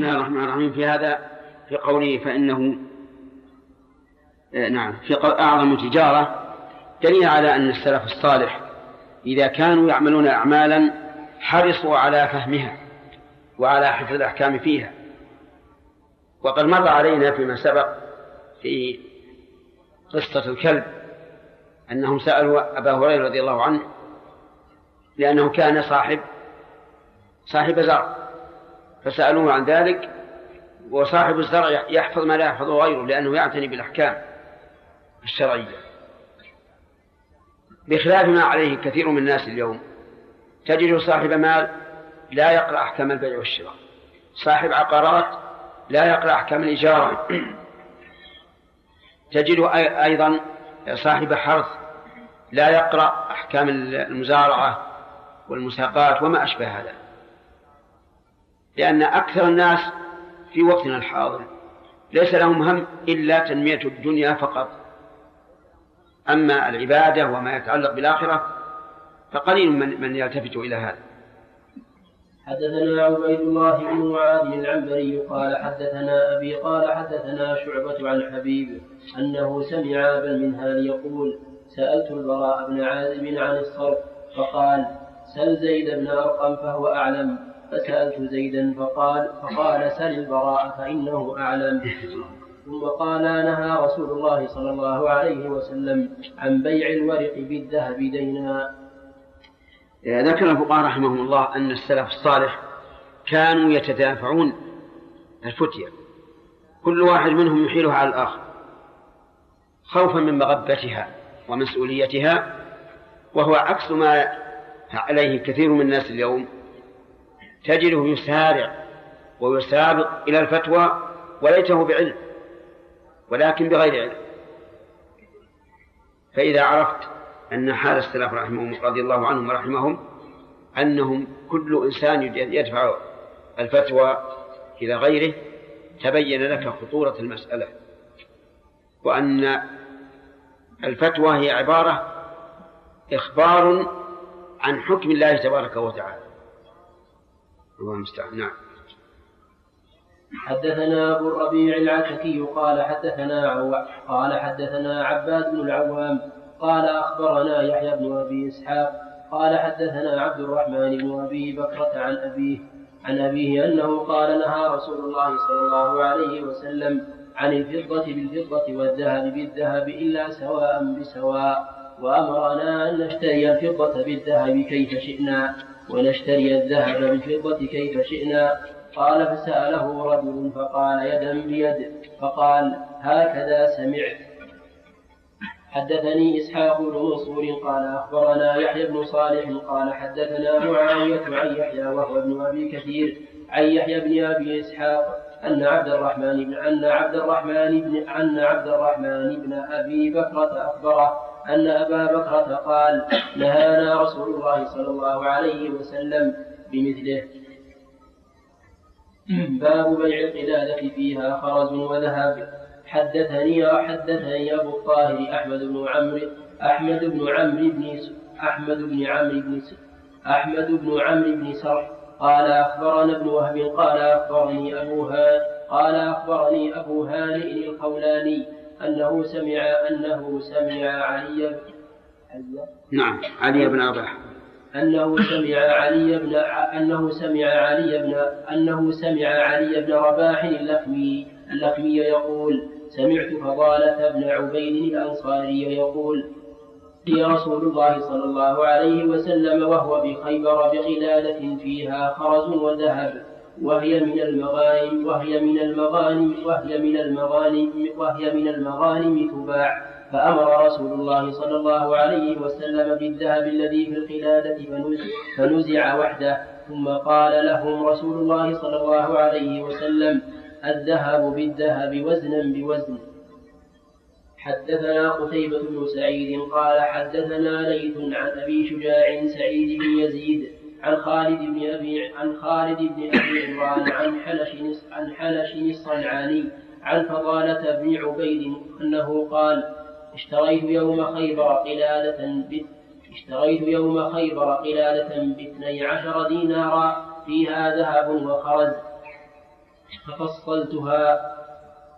بسم الله الرحمن الرحيم. في هذا في قوله فإنه آه، نعم في أعظم تجارة دليل على أن السلف الصالح إذا كانوا يعملون أعمالا حرصوا على فهمها وعلى حفظ الأحكام فيها. وقد مر علينا فيما سبق في قصة الكلب أنهم سألوا أبا هريرة رضي الله عنه لأنه كان صاحب صاحب زرع. فسألوه عن ذلك وصاحب الزرع يحفظ ما لا يحفظه غيره لأنه يعتني بالأحكام الشرعية. بخلاف ما عليه كثير من الناس اليوم تجد صاحب مال لا يقرأ أحكام البيع والشراء. صاحب عقارات لا يقرأ أحكام الإجارة. تجد أيضا صاحب حرث لا يقرأ أحكام المزارعة والمساقات وما أشبه هذا. لأن أكثر الناس في وقتنا الحاضر ليس لهم هم إلا تنمية الدنيا فقط. أما العبادة وما يتعلق بالآخرة فقليل من, من يلتفت إلى هذا. حدثنا عبيد الله بن معاذ العنبري قال حدثنا أبي قال حدثنا شعبة عن حبيب أنه سمع أبا المنهال يقول سألت البراء بن عازب عن الصرف فقال سل زيد بن أرقم فهو أعلم. فسألت زيدا فقال فقال سل البراء فإنه أعلم. ثم قال نهى رسول الله صلى الله عليه وسلم عن بيع الورق بالذهب دينا. ذكر الفقهاء رحمهم الله أن السلف الصالح كانوا يتدافعون الفتية. كل واحد منهم يحيلها على الآخر. خوفا من مغبتها ومسؤوليتها وهو عكس ما عليه كثير من الناس اليوم. تجده يسارع ويسابق إلى الفتوى وليته بعلم ولكن بغير علم. فإذا عرفت أن حال السلف رحمهم رضي الله عنهم ورحمهم أنهم كل إنسان يدفع الفتوى إلى غيره تبين لك خطورة المسألة. وأن الفتوى هي عبارة إخبار عن حكم الله تبارك وتعالى. الله المستعان. نعم. حدثنا أبو الربيع العتكي قال حدثنا عو... قال حدثنا عباد بن العوام قال أخبرنا يحيى بن أبي إسحاق قال حدثنا عبد الرحمن بن أبي بكرة عن أبيه عن أبيه أنه قال نهى رسول الله صلى الله عليه وسلم عن الفضة بالفضة والذهب بالذهب إلا سواء بسواء وأمرنا أن نشتري الفضة بالذهب كيف شئنا. ونشتري الذهب بالفضة كيف شئنا؟ قال فسأله رجل فقال يدا بيد فقال هكذا سمعت. حدثني إسحاق بن منصور قال أخبرنا يحيى بن صالح قال حدثنا معاوية عن يحيى وهو ابن أبي كثير عن يحيى بن أبي إسحاق أن عبد الرحمن بن أن عبد الرحمن بن أن عبد الرحمن بن أبي بكرة أخبره أن أبا بكرة قال نهانا رسول الله صلى الله عليه وسلم بمثله. باب بيع القلادة فيها خرز وذهب. حدثني وحدثني أبو الطاهر أحمد بن عمرو أحمد بن عمرو بن أحمد بن عمرو بن أحمد بن عمرو بن سرح. قال أخبرنا ابن وهب قال أخبرني أبو قال أخبرني أبو هانئ القولاني أنه سمع أنه سمع علي نعم علي بن رباح أنه سمع علي بن أنه سمع علي بن أنه سمع علي بن رباح اللخمي. اللخمي يقول سمعت فضالة بن عبيد الأنصاري يقول لي رسول الله صلى الله عليه وسلم وهو بخيبر بقلادة فيها خرز وذهب. وهي من المغانم وهي من المغانم وهي من المغانم وهي من المغانم تباع. فأمر رسول الله صلى الله عليه وسلم بالذهب الذي في القلادة فنزع وحده. ثم قال لهم رسول الله صلى الله عليه وسلم الذهب بالذهب وزنا بوزن. حدثنا قتيبة بن سعيد قال حدثنا ليث عن أبي شجاع سعيد بن يزيد عن خالد بن أبي عن خالد بن أبي عمران عن حلش عن حلش الصنعاني عن فضالة بن عبيد أنه قال اشتريت يوم خيبر قلادة اشتريت يوم خيبر قلادة باثني عشر دينارا فيها ذهب وخرز ففصلتها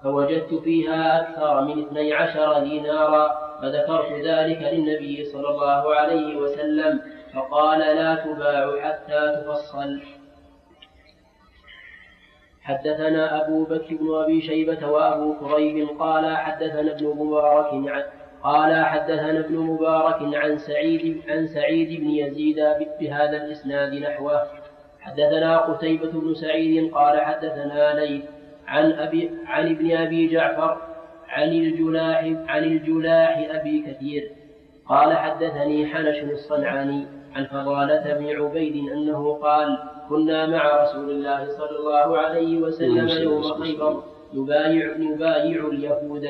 فوجدت فيها أكثر من اثني عشر دينارا فذكرت ذلك للنبي صلى الله عليه وسلم. فقال لا تباع حتى تفصل حدثنا أبو بكر بن أبي شيبة وأبو كريب قال حدثنا ابن مبارك عن قال حدثنا ابن مبارك عن سعيد عن سعيد بن يزيد بهذا الإسناد نحوه. حدثنا قتيبة بن سعيد قال حدثنا ليث عن أبي عن ابن أبي جعفر عن الجلاح عن الجلاح أبي كثير. قال حدثني حنش الصنعاني. عن فضالة بن عبيد أنه قال كنا مع رسول الله صلى الله عليه وسلم يوم خيبر. نبايع نبايع اليهود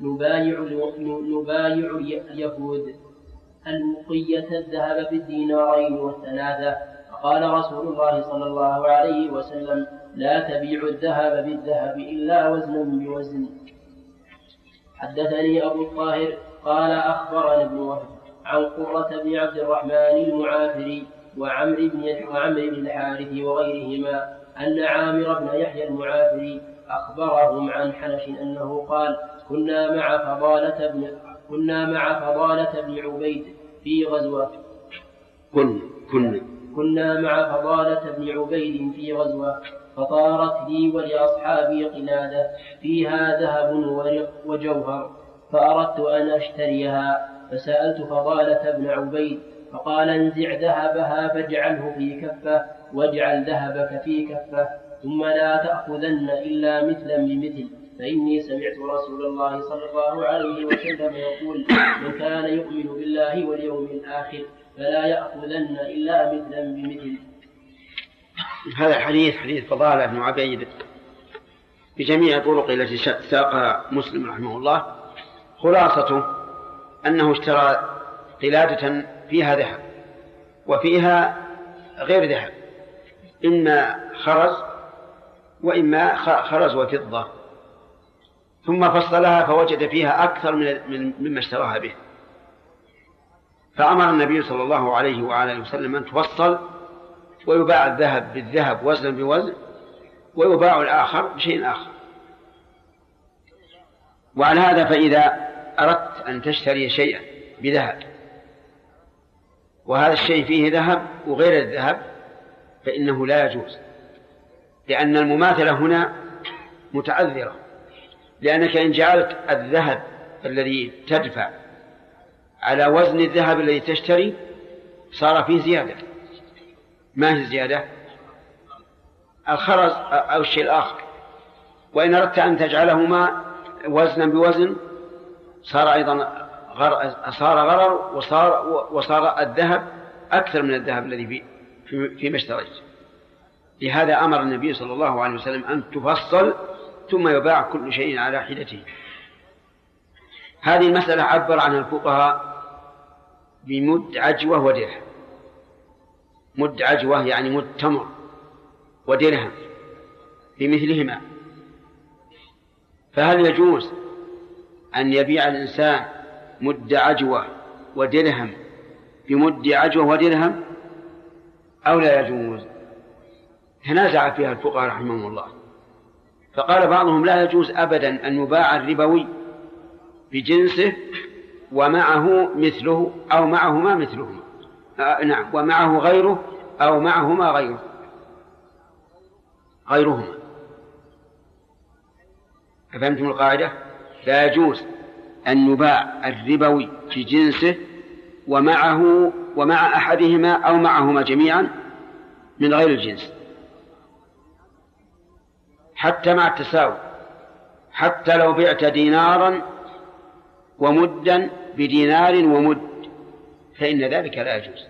نبايع نبايع اليهود. المقية الذهب بالدينارين والثلاثة. فقال رسول الله صلى الله عليه وسلم لا تبيع الذهب بالذهب إلا وزنا بوزن حدثني أبو الطاهر قال أخبرنا ابن وهب. عن قرة بن عبد الرحمن المعافري وعمر بن وعمر بن الحارث وغيرهما أن عامر بن يحيى المعافري أخبرهم عن حنش أنه قال كنا مع فضالة بن كنا مع فضالة بن عبيد في غزوة كنا كنا كنا مع فضالة بن عبيد في غزوة فطارت لي ولأصحابي قلادة فيها ذهب وجوهر فأردت أن أشتريها فسألت فضالة بن عبيد فقال انزع ذهبها فاجعله في كفة واجعل ذهبك في كفة ثم لا تأخذن إلا مثلا بمثل فإني سمعت رسول الله صلى الله عليه وسلم يقول من كان يؤمن بالله واليوم الآخر فلا يأخذن إلا مثلا بمثل. هذا الحديث حديث فضالة بن عبيد بجميع الطرق التي ساقها مسلم رحمه الله. خلاصته أنه اشترى قلادة فيها ذهب وفيها غير ذهب إما خرز وإما خرز وفضة ثم فصلها فوجد فيها أكثر من مما اشتراها به. فأمر النبي صلى الله عليه وعلى وسلم أن تفصل ويباع الذهب بالذهب وزنا بوزن ويباع الآخر بشيء آخر. وعلى هذا فإذا أردت أن تشتري شيئا بذهب. وهذا الشيء فيه ذهب وغير الذهب فإنه لا يجوز لأن المماثلة هنا متعذرة لأنك إن جعلت الذهب الذي تدفع على وزن الذهب الذي تشتري صار فيه زيادة. ما هي الزيادة؟ الخرز أو الشيء الآخر. وإن أردت أن تجعلهما وزنا بوزن صار أيضا غر... صار غرر وصار وصار الذهب أكثر من الذهب الذي في فيما اشتريت لهذا أمر النبي صلى الله عليه وسلم أن تفصل ثم يباع كل شيء على حدته هذه المسألة عبر عنها الفقهاء بمد عجوة ودرهم. مد عجوة يعني مد تمر ودرهم بمثلهما. فهل يجوز أن يبيع الإنسان مد عجوة ودرهم بمد عجوة ودرهم أو لا يجوز؟ تنازع فيها الفقهاء رحمهم الله. فقال بعضهم لا يجوز أبدا أن يباع الربوي بجنسه ومعه مثله أو معهما مثلهما آه نعم ومعه غيره أو معهما غيره. غيرهما. أفهمتم القاعدة؟ لا يجوز أن يباع الربوي في جنسه ومعه ومع أحدهما أو معهما جميعا من غير الجنس. حتى مع التساوي. حتى لو بعت دينارا ومدا بدينار ومد. فإن ذلك لا يجوز.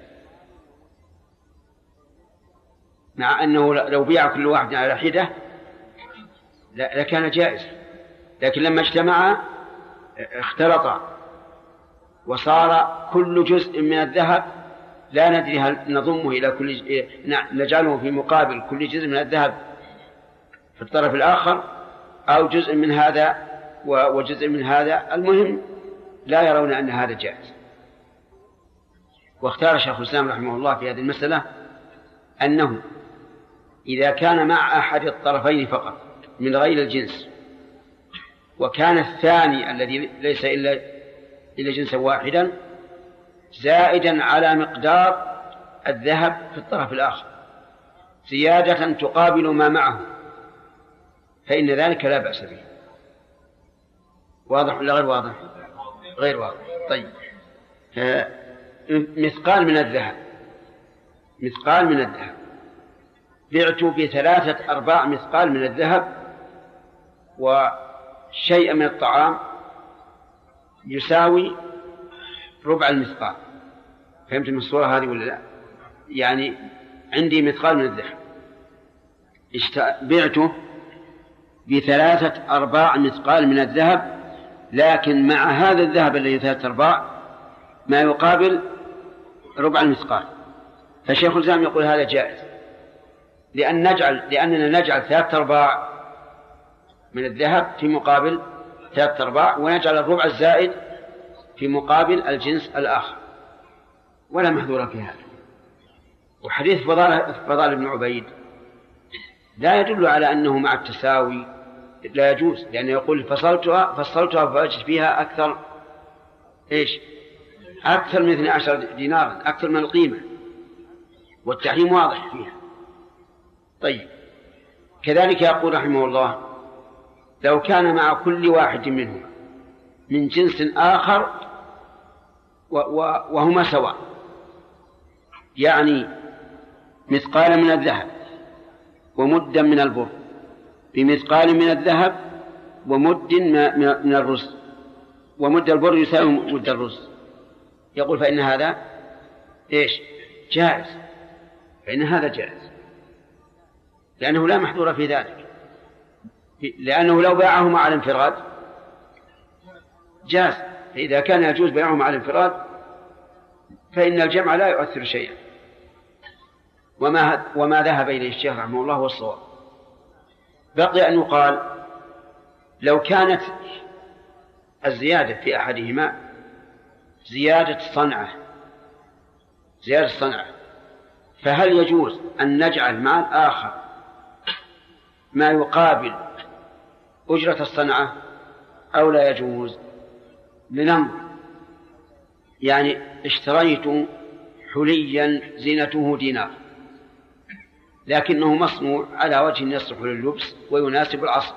مع أنه لو بيع كل واحد على حدة لكان جائز. لكن لما اجتمعا اختلطا وصار كل جزء من الذهب لا ندري هل نضمه إلى كل نجعله في مقابل كل جزء من الذهب في الطرف الآخر أو جزء من هذا وجزء من هذا. المهم لا يرون أن هذا جائز. واختار شيخ الإسلام رحمه الله في هذه المسألة أنه إذا كان مع أحد الطرفين فقط من غير الجنس وكان الثاني الذي ليس إلا إلا جنسا واحدا زائدا على مقدار الذهب في الطرف الآخر. زيادة تقابل ما معه. فإن ذلك لا بأس به. واضح ولا غير واضح؟ غير واضح. طيب. مثقال من الذهب. مثقال من الذهب. بعت بثلاثة أرباع مثقال من الذهب وشيء من الطعام يساوي ربع المثقال فهمت من الصورة هذه ولا لا؟ يعني عندي مثقال من الذهب. بعته بثلاثة أرباع مثقال من الذهب لكن مع هذا الذهب الذي ثلاثة أرباع ما يقابل ربع المثقال فشيخ الإسلام يقول هذا جائز. لأن نجعل لأننا نجعل ثلاثة أرباع من الذهب في مقابل ثلاثة أرباع ونجعل الربع الزائد في مقابل الجنس الآخر. ولا محذور في هذا. وحديث فضال فضال بن عبيد لا يدل على أنه مع التساوي لا يجوز لأنه يقول فصلتها فصلتها فأجد فيها أكثر إيش؟ أكثر من 12 دينارا أكثر من القيمة. والتحريم واضح فيها. طيب. كذلك يقول رحمه الله لو كان مع كل واحد منهما من جنس آخر وهما سواء. يعني مثقال من الذهب ومدا من البر. بمثقال من الذهب ومد من الرز. ومد البر يساوي مد الرز. يقول فإن هذا إيش؟ جائز. فإن هذا جائز. لأنه لا محظور في ذلك. لأنه لو باعهما على الانفراد جاز. فإذا كان يجوز بيعهما على الانفراد فإن الجمع لا يؤثر شيئا. وما وما ذهب إليه الشيخ رحمه الله هو الصواب. بقي أن يقال لو كانت الزيادة في أحدهما زيادة صنعة زيادة صنعة فهل يجوز أن نجعل مع الآخر ما يقابل أجرة الصنعة أو لا يجوز؟ لننظر يعني اشتريت حليا زينته دينار لكنه مصنوع على وجه يصلح لللبس ويناسب العصر.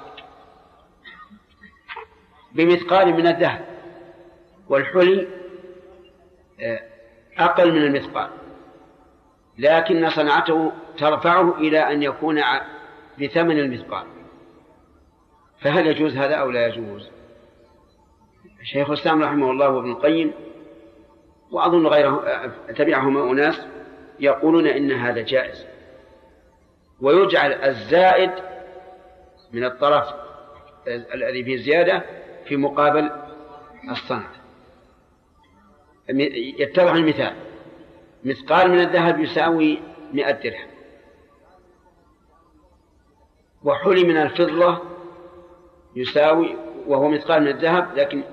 بمثقال من الذهب والحلي آه، أقل من المثقال لكن صنعته ترفعه إلى أن يكون بثمن المثقال. فهل يجوز هذا أو لا يجوز؟ شيخ الإسلام رحمه الله وابن القيم وأظن غيره تبعهما أناس يقولون إن هذا جائز. ويجعل الزائد من الطرف الذي فيه زيادة في مقابل الصنع يتضح المثال. مثقال من الذهب يساوي مئة درهم. وحلي من الفضة يساوي وهو مثقال من الذهب لكن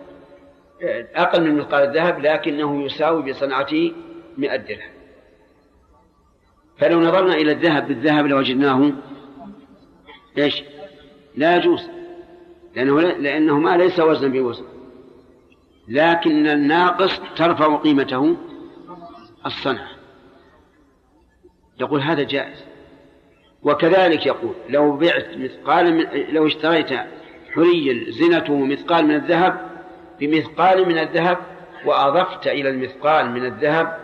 أقل من مثقال الذهب لكنه يساوي بصنعته مئة درهم. فلو نظرنا إلى الذهب بالذهب لوجدناه إيش؟ لا يجوز لأنه, لأنه ما ليس وزنا بوزن لكن الناقص ترفع قيمته الصنعة يقول هذا جائز. وكذلك يقول لو بعت مثقال من لو اشتريت حليا زنته مثقال من الذهب بمثقال من الذهب وأضفت إلى المثقال من الذهب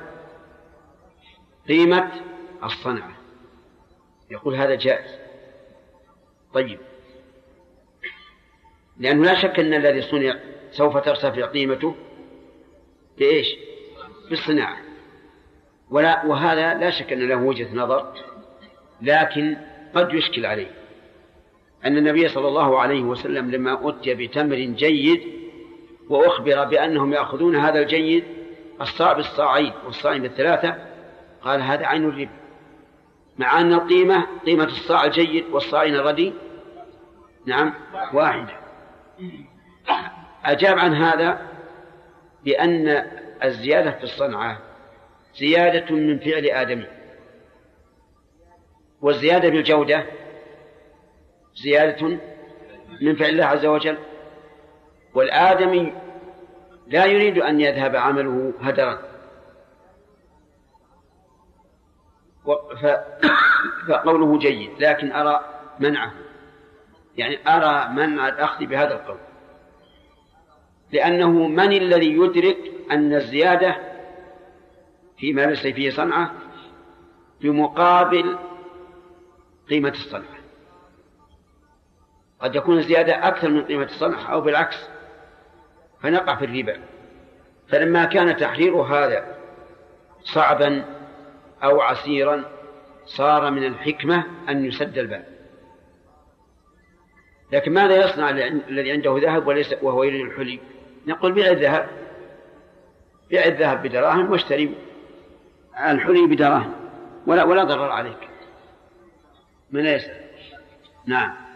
قيمة الصنعة. يقول هذا جائز. طيب. لأنه لا شك أن الذي صنع سوف ترتفع قيمته بإيش؟ بالصناعة. ولا وهذا لا شك أن له وجهة نظر لكن قد يشكل عليه. أن النبي صلى الله عليه وسلم لما أتي بتمر جيد وأخبر بأنهم يأخذون هذا الجيد الصاع بالصاعين والصاعين بالثلاثة قال هذا عين الربا مع أن القيمة قيمة الصاع الجيد والصاعين الردي. نعم واحدة. أجاب عن هذا بأن الزيادة في الصنعة زيادة من فعل آدم والزيادة بالجودة زيادة من فعل الله عز وجل. والآدمي لا يريد أن يذهب عمله هدرا. فقوله جيد لكن أرى منعه. يعني أرى منع الأخذ بهذا القول. لأنه من الذي يدرك أن الزيادة فيما ليس فيه صنعة بمقابل قيمة الصنعة؟ قد يكون الزيادة أكثر من قيمة الصنعة أو بالعكس فنقع في الربا. فلما كان تحرير هذا صعبا أو عسيرا صار من الحكمة أن يسد الباب. لكن ماذا يصنع الذي عنده ذهب وليس وهو يريد الحلي؟ نقول بيع الذهب. بيع الذهب بدراهم واشتري الحلي بدراهم ولا ولا ضرر عليك. من يسأل؟ نعم.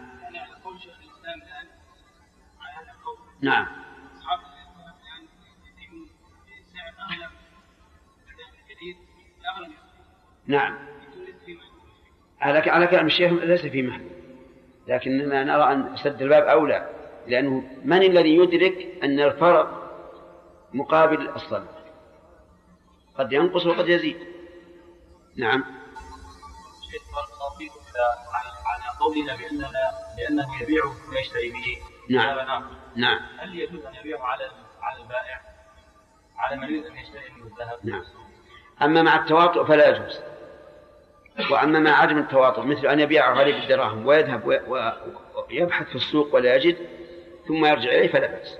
نعم. نعم. على على كلام الشيخ ليس في محل. لكننا نرى أن سد الباب أولى لأنه من الذي يدرك أن الفرق مقابل الصلاة؟ قد ينقص وقد يزيد. نعم. على قولنا بأننا بأنه يبيع ويشتري به نعم. نعم. هل يجوز أن يبيعه على على البائع؟ على من يريد أن يشتري منه الذهب؟ نعم. أما مع التواطؤ فلا يجوز. وأما مع عدم التواطؤ مثل أن يبيع غريب الدراهم ويذهب ويبحث في السوق ولا يجد ثم يرجع إليه فلا بأس.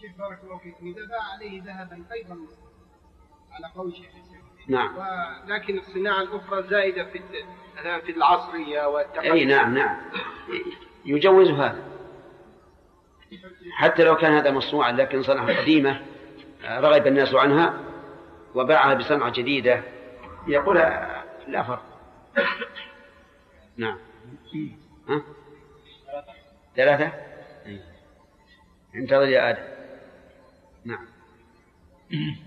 شيخ بارك الله فيكم إذا باع عليه ذهبا أيضا على قول شيخ نعم. ولكن الصناعة الأخرى زائدة في في العصرية والتقدم. أي نعم نعم. يجوز هذا. حتى لو كان هذا مصنوعا لكن صنعة قديمة رغب الناس عنها وباعها بصنعة جديدة. يقول لا فرق. نعم. ها؟ ثلاثة؟ انتظر يا آدم. نعم.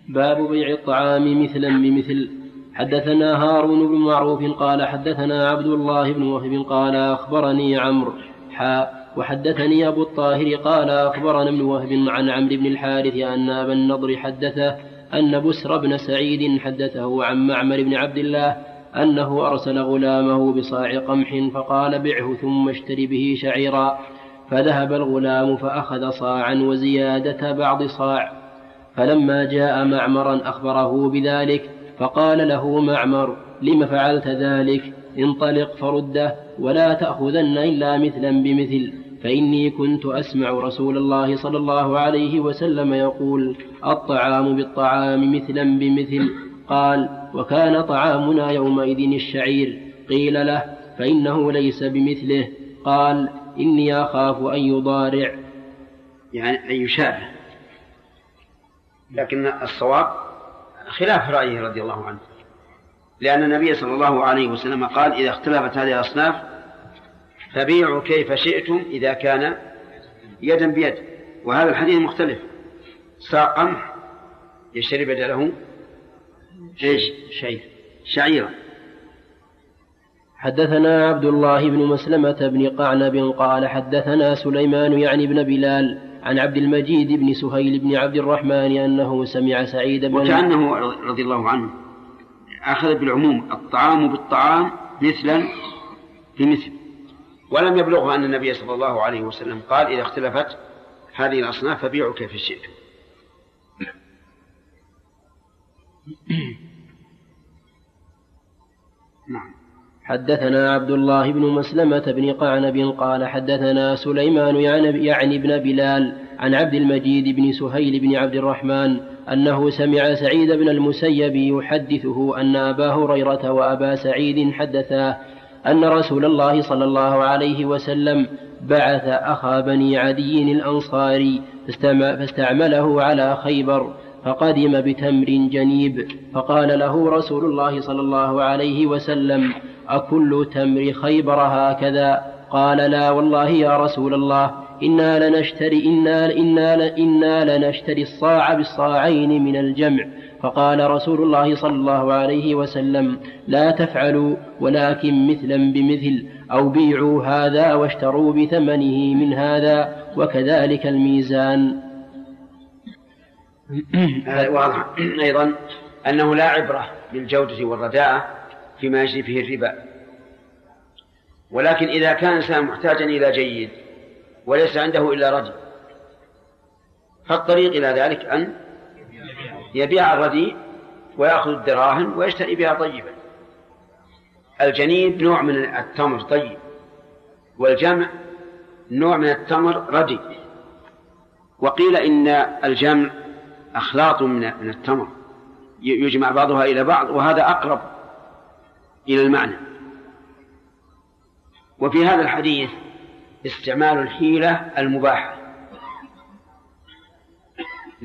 باب بيع الطعام مثلا بمثل. حدثنا هارون بن معروف قال حدثنا عبد الله بن وهب قال أخبرني عمرو. حاء وحدثني أبو الطاهر قال أخبرنا ابن وهب عن عمرو بن الحارث أن أبا النضر حدثه أن بسر بن سعيد حدثه عن معمر بن عبد الله أنه أرسل غلامه بصاع قمح فقال بعه ثم اشتري به شعيرا فذهب الغلام فأخذ صاعا وزيادة بعض صاع فلما جاء معمرا أخبره بذلك فقال له معمر لم فعلت ذلك؟ انطلق فرده ولا تأخذن إلا مثلا بمثل فإني كنت أسمع رسول الله صلى الله عليه وسلم يقول الطعام بالطعام مثلا بمثل. قال وكان طعامنا يومئذ الشعير. قيل له فإنه ليس بمثله. قال إني أخاف أن يضارع. يعني أن يشابه. لكن الصواب خلاف رأيه رضي الله عنه. لأن النبي صلى الله عليه وسلم قال إذا اختلفت هذه الأصناف فبيعوا كيف شئتم إذا كان يدا بيد. وهذا الحديث مختلف. ساق قمح يشتري بدله إيش؟ شعير شعيرا حدثنا عبد الله بن مسلمة بن قعنب قال حدثنا سليمان يعني بن بلال عن عبد المجيد بن سهيل بن عبد الرحمن أنه سمع سعيد بن وكأنه رضي الله عنه أخذ بالعموم الطعام بالطعام مثلا بمثل. ولم يبلغه أن النبي صلى الله عليه وسلم قال إذا اختلفت هذه الأصناف فبيعوا كيف شئتم نعم. حدثنا عبد الله بن مسلمة بن قعنب قال حدثنا سليمان يعني بن بلال عن عبد المجيد بن سهيل بن عبد الرحمن أنه سمع سعيد بن المسيب يحدثه أن أبا هريرة وأبا سعيد حدثا أن رسول الله صلى الله عليه وسلم بعث أخا بني عدي الأنصاري فاستعمله على خيبر فقدم بتمر جنيب فقال له رسول الله صلى الله عليه وسلم أكل تمر خيبر هكذا؟ قال لا والله يا رسول الله إنا لنشتري إنا إنا إنا لنشتري الصاع بالصاعين من الجمع فقال رسول الله صلى الله عليه وسلم لا تفعلوا ولكن مثلا بمثل أو بيعوا هذا واشتروا بثمنه من هذا وكذلك الميزان. واضح. أيضا أنه لا عبرة بالجودة والرداءة فيما يجري فيه الربا. ولكن إذا كان الإنسان محتاجا إلى جيد وليس عنده إلا رجل فالطريق إلى ذلك أن يبيع الرديء ويأخذ الدراهم ويشتري بها طيبا. الجنيب نوع من التمر طيب. والجمع نوع من التمر ردي. وقيل إن الجمع أخلاط من التمر. يجمع بعضها إلى بعض وهذا أقرب إلى المعنى. وفي هذا الحديث استعمال الحيلة المباحة.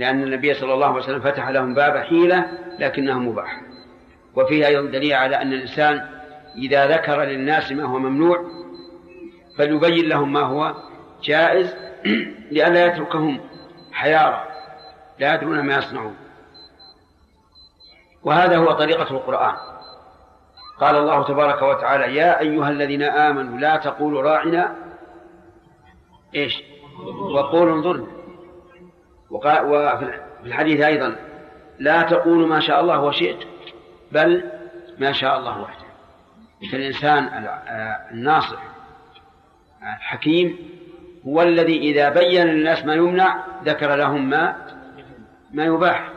لأن النبي صلى الله عليه وسلم فتح لهم باب حيلة لكنها مباحة وفيها أيضا دليل على أن الإنسان إذا ذكر للناس ما هو ممنوع فليبين لهم ما هو جائز لئلا يتركهم حيارى لا يدرون ما يصنعون. وهذا هو طريقة القرآن. قال الله تبارك وتعالى يا أيها الذين آمنوا لا تقولوا راعنا. إيش؟ وقولوا انظرنا. وفي الحديث أيضا لا تقولوا ما شاء الله وشئت بل ما شاء الله وحده. فالإنسان الناصح الحكيم هو الذي إذا بين للناس ما يمنع ذكر لهم ما ما يباح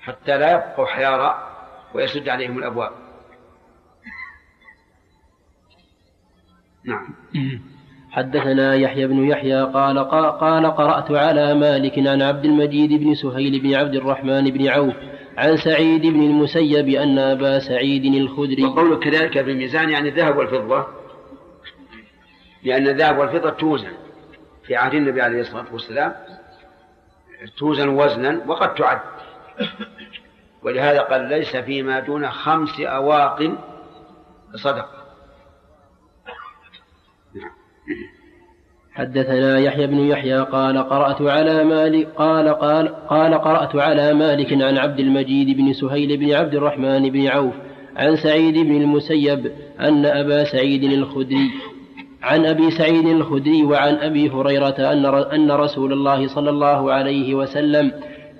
حتى لا يبقوا حيارى ويسد عليهم الأبواب. نعم. حدثنا يحيى بن يحيى قال قال قرأت على مالك عن عبد المجيد بن سهيل بن عبد الرحمن بن عوف عن سعيد بن المسيب أن أبا سعيد الخدري وقوله كذلك بالميزان يعني الذهب والفضة. لأن الذهب والفضة توزن. في عهد النبي عليه الصلاة والسلام توزن وزنا وقد تعد. ولهذا قال ليس فيما دون خمس أواق صدقة. حدثنا يحيى بن يحيى قال قرأت على مالك قال قال قال قرأت على مالك عن عبد المجيد بن سهيل بن عبد الرحمن بن عوف عن سعيد بن المسيب أن أبا سعيد الخدري عن أبي سعيد الخدري وعن أبي هريرة أن أن رسول الله صلى الله عليه وسلم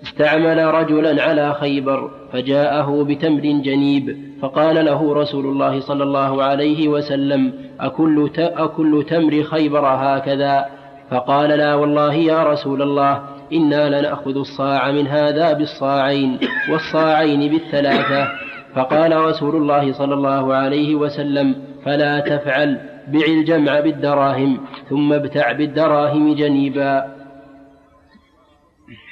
استعمل رجلا على خيبر فجاءه بتمر جنيب فقال له رسول الله صلى الله عليه وسلم أكل, أكل تمر خيبر هكذا؟ فقال لا والله يا رسول الله إنا لنأخذ الصاع من هذا بالصاعين والصاعين بالثلاثة. فقال رسول الله صلى الله عليه وسلم فلا تفعل بع الجمع بالدراهم ثم ابتع بالدراهم جنيبا.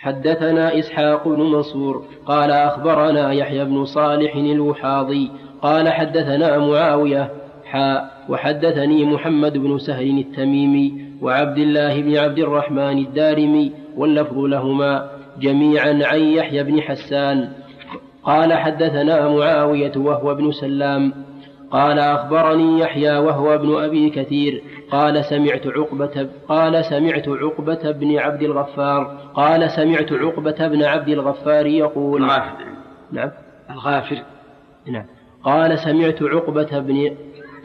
حدثنا إسحاق بن منصور قال أخبرنا يحيى بن صالح الوحاضي قال حدثنا معاوية حاء وحدثني محمد بن سهل التميمي وعبد الله بن عبد الرحمن الدارمي واللفظ لهما جميعا عن يحيى بن حسان قال حدثنا معاوية وهو ابن سلام قال أخبرني يحيى وهو ابن أبي كثير قال سمعت عقبة قال سمعت عقبة بن عبد الغفار قال سمعت عقبة بن عبد الغفار يقول الغافر نعم. الغافر نعم. قال سمعت عقبة بن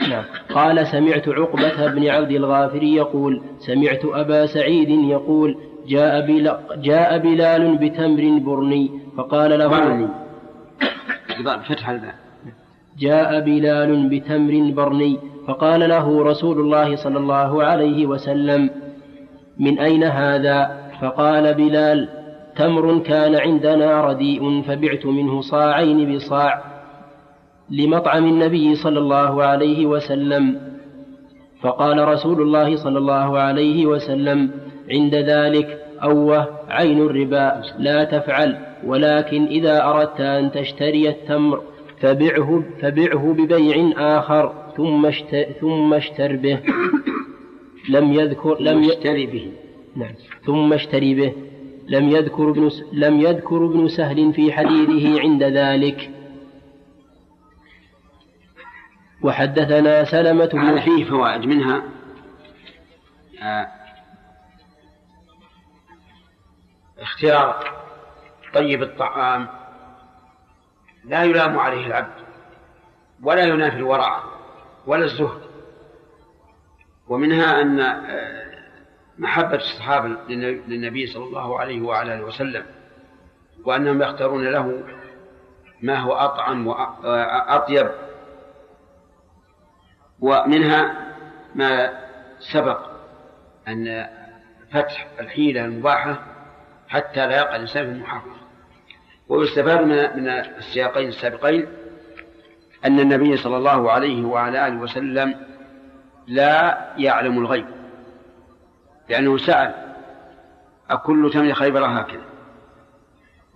نعم. قال سمعت عقبة بن عبد الغافر يقول سمعت أبا سعيد يقول جاء بلال, جاء بلال بتمر برني فقال له برني. فتح الباب جاء بلال بتمر برني فقال له رسول الله صلى الله عليه وسلم من أين هذا؟ فقال بلال تمر كان عندنا رديء فبعت منه صاعين بصاع لمطعم النبي صلى الله عليه وسلم. فقال رسول الله صلى الله عليه وسلم عند ذلك أوه عين الربا لا تفعل ولكن إذا أردت أن تشتري التمر فبعه فبعه ببيع آخر ثم اشت ثم اشتر به. لم يذكر لم يشتري به. نعم. ثم اشتري به. لم يذكر ابن لم يذكر ابن سهل في حديثه عند ذلك. وحدثنا سلمة بن فيه. فوائد منها. آه اختيار طيب الطعام. لا يلام عليه العبد ولا ينافي الورع ولا الزهد. ومنها أن آه، محبة الصحابة للنبي صلى الله عليه وعلى آله وسلم وأنهم يختارون له ما هو أطعم وأطيب ومنها ما سبق أن فتح الحيلة المباحة حتى لا يقع الإنسان في المحرم ويستفاد من من السياقين السابقين أن النبي صلى الله عليه وعلى آله وسلم لا يعلم الغيب لأنه سأل أكل تمر خيبر هكذا؟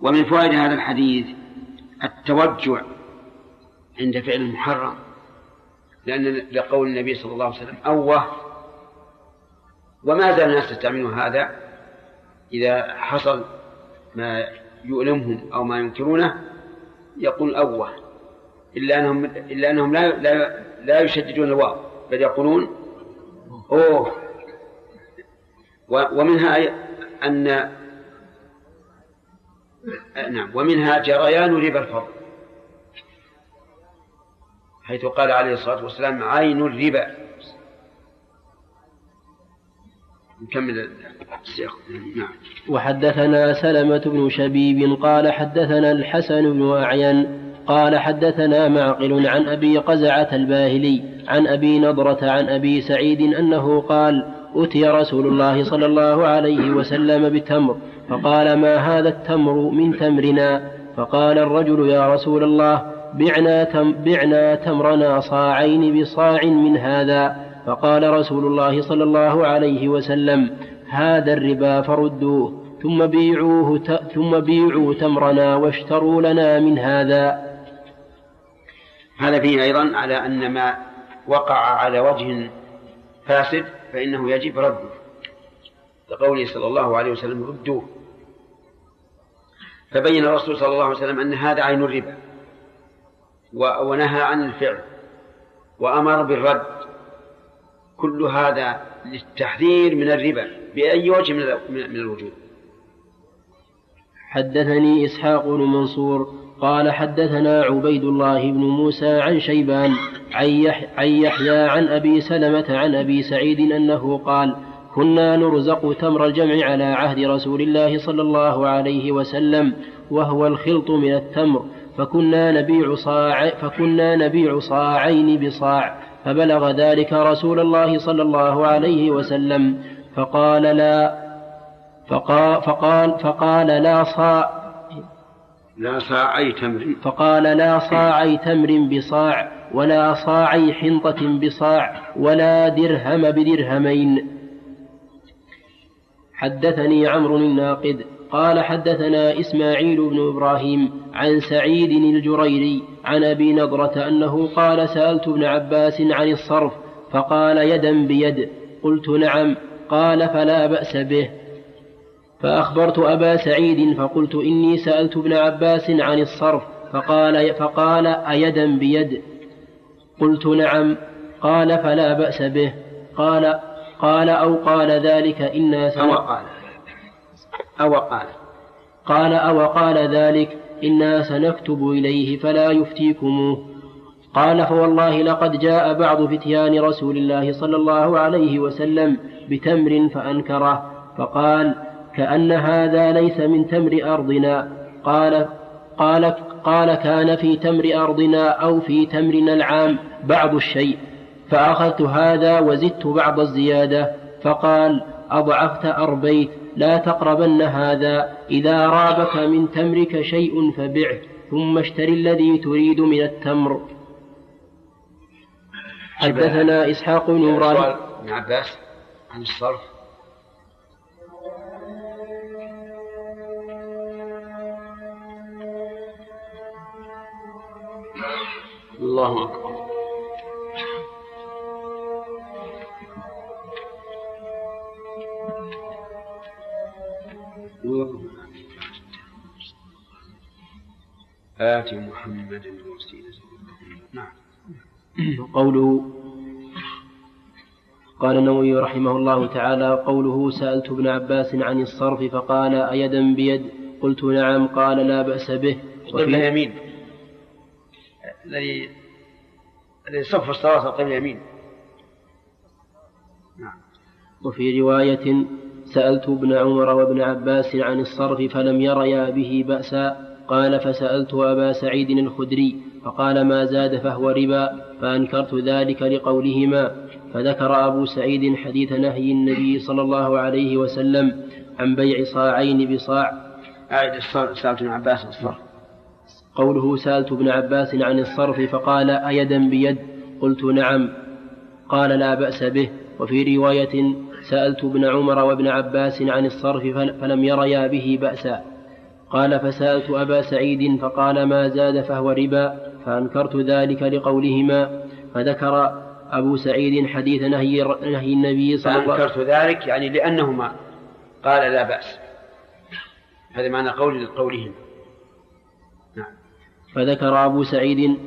ومن فوائد هذا الحديث التوجع عند فعل المحرم لأن لقول النبي صلى الله عليه وسلم أوه وما زال الناس يستعملون هذا إذا حصل ما يؤلمهم أو ما ينكرونه يقول أوه إلا أنهم إلا أنهم لا لا, لا يشددون الواو بل يقولون أوه. ومنها أن نعم ومنها جريان ربا الفضل حيث قال عليه الصلاة والسلام عين الربا. نكمل السياق. نعم. وحدثنا سلمة بن شبيب قال حدثنا الحسن بن أعين قال حدثنا معقل عن أبي قزعة الباهلي عن أبي نضرة عن أبي سعيد أنه قال أتي رسول الله صلى الله عليه وسلم بتمر فقال ما هذا التمر من تمرنا؟ فقال الرجل يا رسول الله بعنا, تم بعنا تمرنا صاعين بصاع من هذا. فقال رسول الله صلى الله عليه وسلم هذا الربا فردوه ثم بيعوه ثم بيعوا تمرنا واشتروا لنا من هذا. هذا فيه أيضا على أن ما وقع على وجه فاسد فإنه يجب رده. لقوله صلى الله عليه وسلم ردوه. فبين الرسول صلى الله عليه وسلم أن هذا عين الربا ونهى عن الفعل وأمر بالرد. كل هذا للتحذير من الربا بأي وجه من الوجود حدثني إسحاق بن منصور قال حدثنا عبيد الله بن موسى عن شيبان عن يحيى عن أبي سلمة عن أبي سعيد أنه قال كنا نرزق تمر الجمع على عهد رسول الله صلى الله عليه وسلم وهو الخلط من التمر فكنا نبيع صاع فكنا نبيع صاعين بصاع فبلغ ذلك رسول الله صلى الله عليه وسلم فقال لا فقال فقال, فقال لا صاع لا صاعي تمر. فقال لا صاعي تمر بصاع ولا صاعي حنطة بصاع ولا درهم بدرهمين. حدثني عمرو الناقد قال حدثنا إسماعيل بن إبراهيم عن سعيد الجريري عن أبي نضرة أنه قال سألت ابن عباس عن الصرف فقال يدا بيد. قلت نعم. قال فلا بأس به. فأخبرت أبا سعيد فقلت إني سألت ابن عباس عن الصرف فقال فقال أيدا بيد. قلت نعم. قال فلا بأس به. قال قال أو قال ذلك إنا أو قال. أو قال. قال أو قال ذلك إنا سنكتب إليه فلا يفتيكموه قال فوالله لقد جاء بعض فتيان رسول الله صلى الله عليه وسلم بتمر فأنكره. فقال كأن هذا ليس من تمر أرضنا. قال قال قال كان في تمر أرضنا أو في تمرنا العام بعض الشيء. فأخذت هذا وزدت بعض الزيادة. فقال أضعفت أربيت. لا تقربن هذا. إذا رابك من تمرك شيء فبعه ثم اشتري الذي تريد من التمر. حدثنا إسحاق بن إبراهيم. ابن عباس عن الصرف. الله أكبر. آت محمد الوسيلة نعم. قوله قال النووي رحمه الله تعالى قوله سألت ابن عباس عن الصرف فقال أيدا بيد؟ قلت نعم. قال لا بأس به. وفي يمين الذي الذي صف الصلاة القبل يمين وفي رواية سألت ابن عمر وابن عباس عن الصرف فلم يريا به بأسا. قال فسألت أبا سعيد الخدري فقال ما زاد فهو ربا فأنكرت ذلك لقولهما. فذكر أبو سعيد حديث نهي النبي صلى الله عليه وسلم عن بيع صاعين بصاع. أعد سألت ابن عباس الصرف. قوله سألت ابن عباس عن الصرف فقال أيدا بيد؟ قلت نعم. قال لا بأس به. وفي رواية سألت ابن عمر وابن عباس عن الصرف فلم يريا به بأسا. قال فسألت أبا سعيد فقال ما زاد فهو ربا فأنكرت ذلك لقولهما. فذكر أبو سعيد حديث نهي, نهي النبي صلى الله عليه وسلم. فأنكرت ذلك يعني لأنهما قال لا بأس. هذا معنى قول قولهم نعم. فذكر أبو سعيد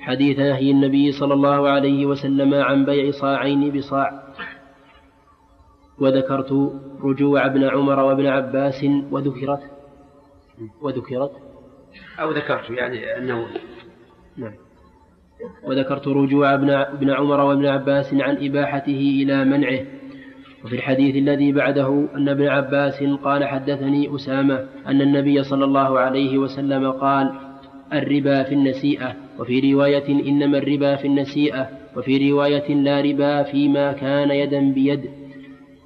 حديث نهي النبي صلى الله عليه وسلم عن بيع صاعين بصاع. وذكرت رجوع ابن عمر وابن عباس وذكرت وذكرت أو ذكرت يعني أنه نعم. وذكرت رجوع ابن ابن عمر وابن عباس عن إباحته إلى منعه. وفي الحديث الذي بعده أن ابن عباس قال حدثني أسامة أن النبي صلى الله عليه وسلم قال الربا في النسيئة. وفي رواية إنما الربا في النسيئة. وفي رواية لا ربا فيما كان يدا بيد.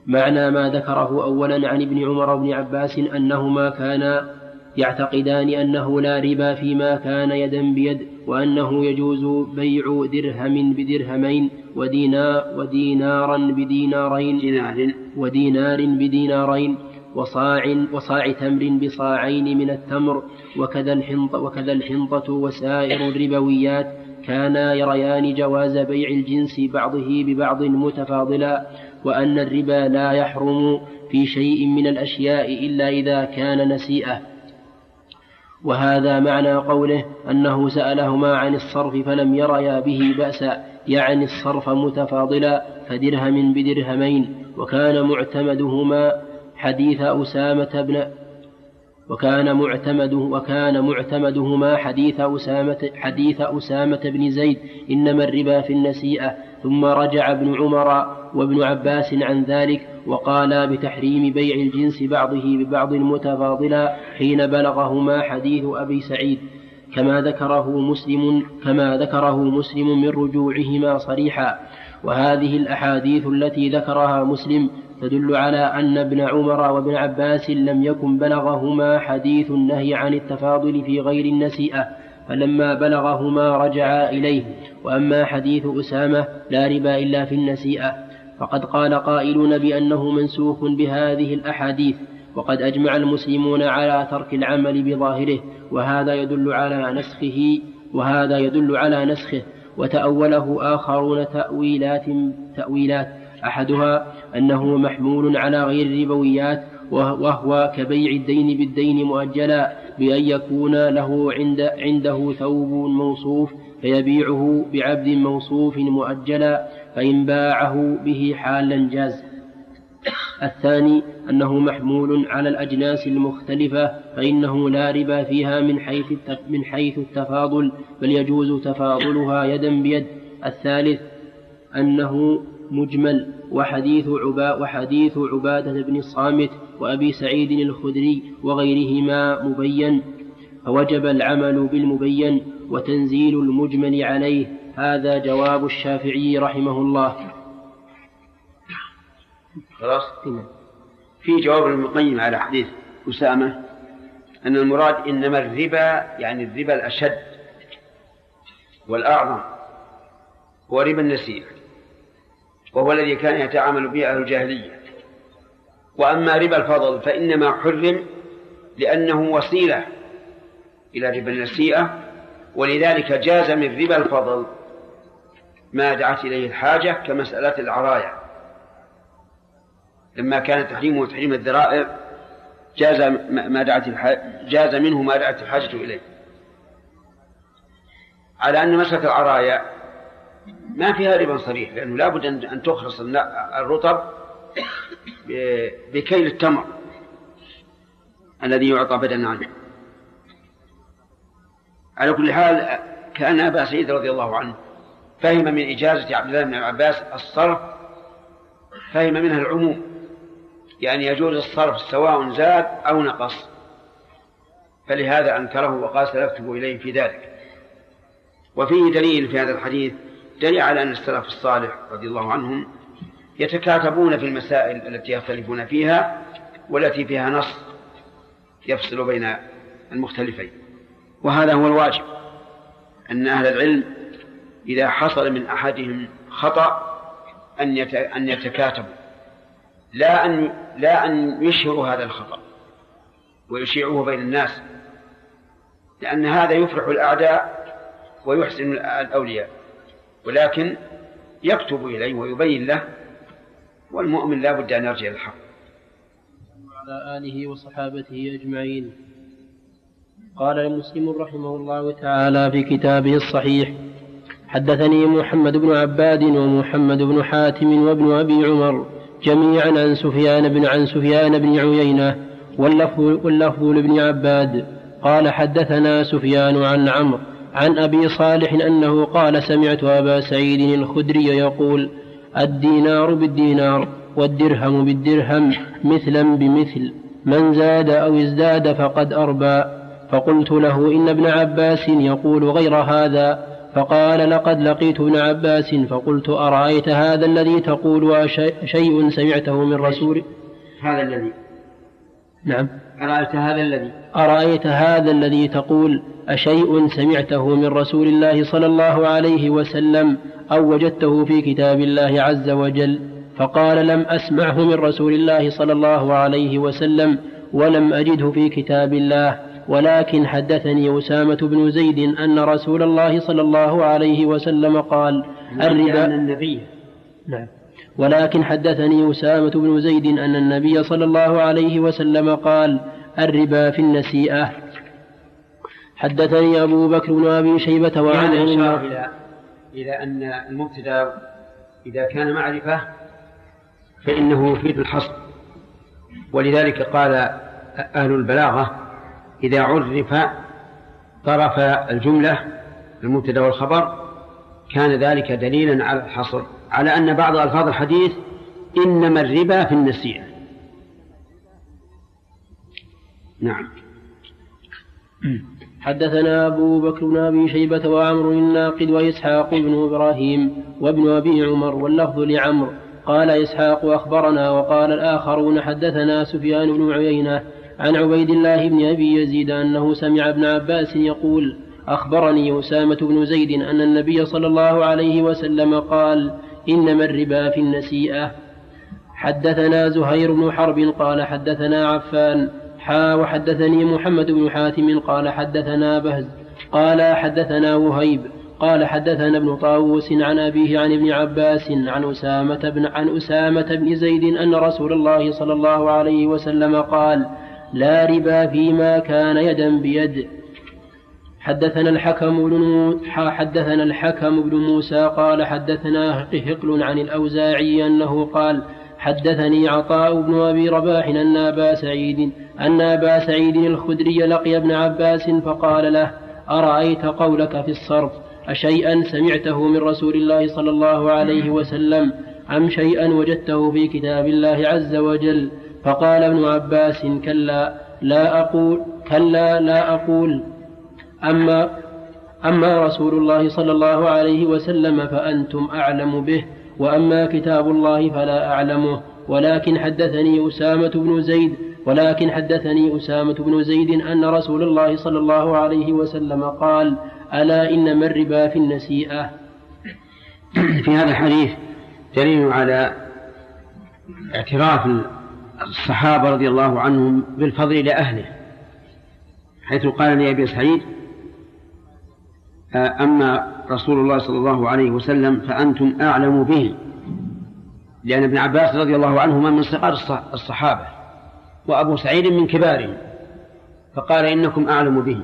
معنى ما ذكره أولا عن ابن عمر وابن عباس أنهما كانا يعتقدان أنه لا ربا فيما كان يدا بيد وأنه يجوز بيع درهم بدرهمين ودينار ودينارا بدينارين دينار ودينار بدينارين وصاع وصاع تمر بصاعين من التمر وكذا الحنطة وكذا الحنطة وسائر الربويات كانا يريان جواز بيع الجنس بعضه ببعض متفاضلا. وأن الربا لا يحرم في شيء من الأشياء إلا إذا كان نسيئة. وهذا معنى قوله أنه سألهما عن الصرف فلم يريا به بأسا يعني الصرف متفاضلا فدرهم بدرهمين وكان معتمدهما. حديث أسامة بن وكان معتمده وكان معتمدهما حديث أسامة حديث أسامة بن زيد إنما الربا في النسيئة. ثم رجع ابن عمر وابن عباس عن ذلك وقالا بتحريم بيع الجنس بعضه ببعض متفاضلا حين بلغهما حديث أبي سعيد. كما ذكره مسلم كما ذكره مسلم من رجوعهما صريحا. وهذه الأحاديث التي ذكرها مسلم تدل على أن ابن عمر وابن عباس لم يكن بلغهما حديث النهي عن التفاضل في غير النسيئة فلما بلغهما رجعا إليه. وأما حديث أسامة لا ربا إلا في النسيئة. فقد قال قائلون بأنه منسوخ بهذه الأحاديث. وقد أجمع المسلمون على ترك العمل بظاهره. وهذا يدل على نسخه وهذا يدل على نسخه. وتأوله آخرون تأويلات تأويلات. أحدها أنه محمول على غير الربويات وهو كبيع الدين بالدين مؤجلا بأن يكون له عند عنده ثوب موصوف فيبيعه بعبد موصوف مؤجلا فإن باعه به حالا جاز. الثاني أنه محمول على الأجناس المختلفة فإنه لا ربا فيها من حيث من حيث التفاضل بل يجوز تفاضلها يدا بيد. الثالث أنه مجمل وحديث عبا وحديث عبادة بن الصامت وأبي سعيد الخدري وغيرهما مبين. فوجب العمل بالمبين وتنزيل المجمل عليه. هذا جواب الشافعي رحمه الله. خلاص؟ في جواب المقيم على حديث أسامة أن المراد إنما الربا يعني الربا الأشد والأعظم هو ربا النسيئة. وهو الذي كان يتعامل به أهل الجاهلية. وأما ربا الفضل فإنما حرم لأنه وسيلة إلى ربا النسيئة ولذلك جاز من ربا الفضل ما دعت إليه الحاجة كمسألة العرايا لما كان تحريمه تحريم الذرائع جاز ما دعت جاز منه ما دعت الحاجة إليه. على أن مسألة العرايا ما فيها ربا صريح لأنه لابد أن تخلص الرطب بكيل التمر الذي يعطى بدلا عنه. على كل حال كأن أبا سعيد رضي الله عنه فهم من إجازة عبد الله بن عباس الصرف فهم منها العموم. يعني يجوز الصرف سواء زاد أو نقص. فلهذا أنكره وقال سلفته إليه في ذلك. وفيه دليل في هذا الحديث دليل على أن السلف الصالح رضي الله عنهم يتكاتبون في المسائل التي يختلفون فيها والتي فيها نص يفصل بين المختلفين. وهذا هو الواجب أن أهل العلم إذا حصل من أحدهم خطأ أن أن يتكاتبوا لا أن لا أن يشهروا هذا الخطأ ويشيعوه بين الناس لأن هذا يفرح الأعداء ويحسن الأولياء. ولكن يكتب إليه ويبين له والمؤمن لا بد أن يرجع الحق. وعلى آله وصحابته أجمعين. قال المسلم رحمه الله تعالى في كتابه الصحيح حدثني محمد بن عباد ومحمد بن حاتم وابن أبي عمر جميعا عن سفيان بن عن سفيان بن عيينة واللفظ, واللفظ لابن عباد. قال حدثنا سفيان عن عمرو عن أبي صالح أنه قال سمعت أبا سعيد الخدري يقول الدينار بالدينار والدرهم بالدرهم مثلا بمثل من زاد أو ازداد فقد أربى. فقلت له إن ابن عباس يقول غير هذا. فقال لقد لقيت ابن عباس. فقلت أرأيت هذا الذي تقول شيء سمعته من رسول؟ هذا الذي. نعم. أرأيت هذا الذي. أرأيت هذا الذي تقول أشيء سمعته من رسول الله صلى الله عليه وسلم أو وجدته في كتاب الله عز وجل فقال لم أسمعه من رسول الله صلى الله عليه وسلم ولم أجده في كتاب الله ولكن حدثني أسامة بن زيد أن رسول الله صلى الله عليه وسلم قال الربا النبي. نعم. ولكن حدثني أسامة بن زيد أن النبي صلى الله عليه وسلم قال الربا في النسيئة. حدثني أبو بكر بن أبي شيبة وعن يعني إلى إلى أن المبتدأ إذا كان معرفة فإنه يفيد الحصر. ولذلك قال أهل البلاغة إذا عرف طرف الجملة المبتدأ والخبر كان ذلك دليلا على الحصر. على أن بعض ألفاظ الحديث إنما الربا في النسيئة. نعم. حدثنا أبو بكر بن أبي شيبة وعمر الناقد وإسحاق بن إبراهيم وابن أبي عمر واللفظ لعمرو قال إسحاق أخبرنا وقال الآخرون حدثنا سفيان بن عيينة عن عبيد الله بن أبي يزيد أنه سمع ابن عباس يقول أخبرني أسامة بن زيد أن النبي صلى الله عليه وسلم قال إنما الربا في النسيئة. حدثنا زهير بن حرب قال حدثنا عفان حا وحدثني محمد بن حاتم قال حدثنا بهز قال حدثنا وهيب قال حدثنا ابن طاووس عن أبيه عن ابن عباس عن أسامة بن عن أسامة بن زيد أن رسول الله صلى الله عليه وسلم قال لا ربا فيما كان يدا بيد. حدثنا الحكم بن حدثنا الحكم بن موسى قال حدثنا هقل عن الأوزاعي أنه قال حدثني عطاء بن أبي رباح أن أبا سعيد أن أبا سعيد الخدري لقي ابن عباس فقال له أرأيت قولك في الصرف؟ أشيئا سمعته من رسول الله صلى الله عليه وسلم أم شيئا وجدته في كتاب الله عز وجل؟ فقال ابن عباس كلا لا أقول كلا لا أقول. أما أما رسول الله صلى الله عليه وسلم فأنتم أعلم به. وأما كتاب الله فلا أعلمه ولكن حدثني أسامة بن زيد ولكن حدثني أسامة بن زيد أن رسول الله صلى الله عليه وسلم قال ألا إنما الربا في النسيئة؟ في هذا الحديث دليل على اعتراف الصحابة رضي الله عنهم بالفضل لأهله حيث قال لأبي سعيد أما رسول الله صلى الله عليه وسلم فأنتم أعلم به لأن ابن عباس رضي الله عنهما من صغار الصحابة وأبو سعيد من كبارهم فقال إنكم أعلم به.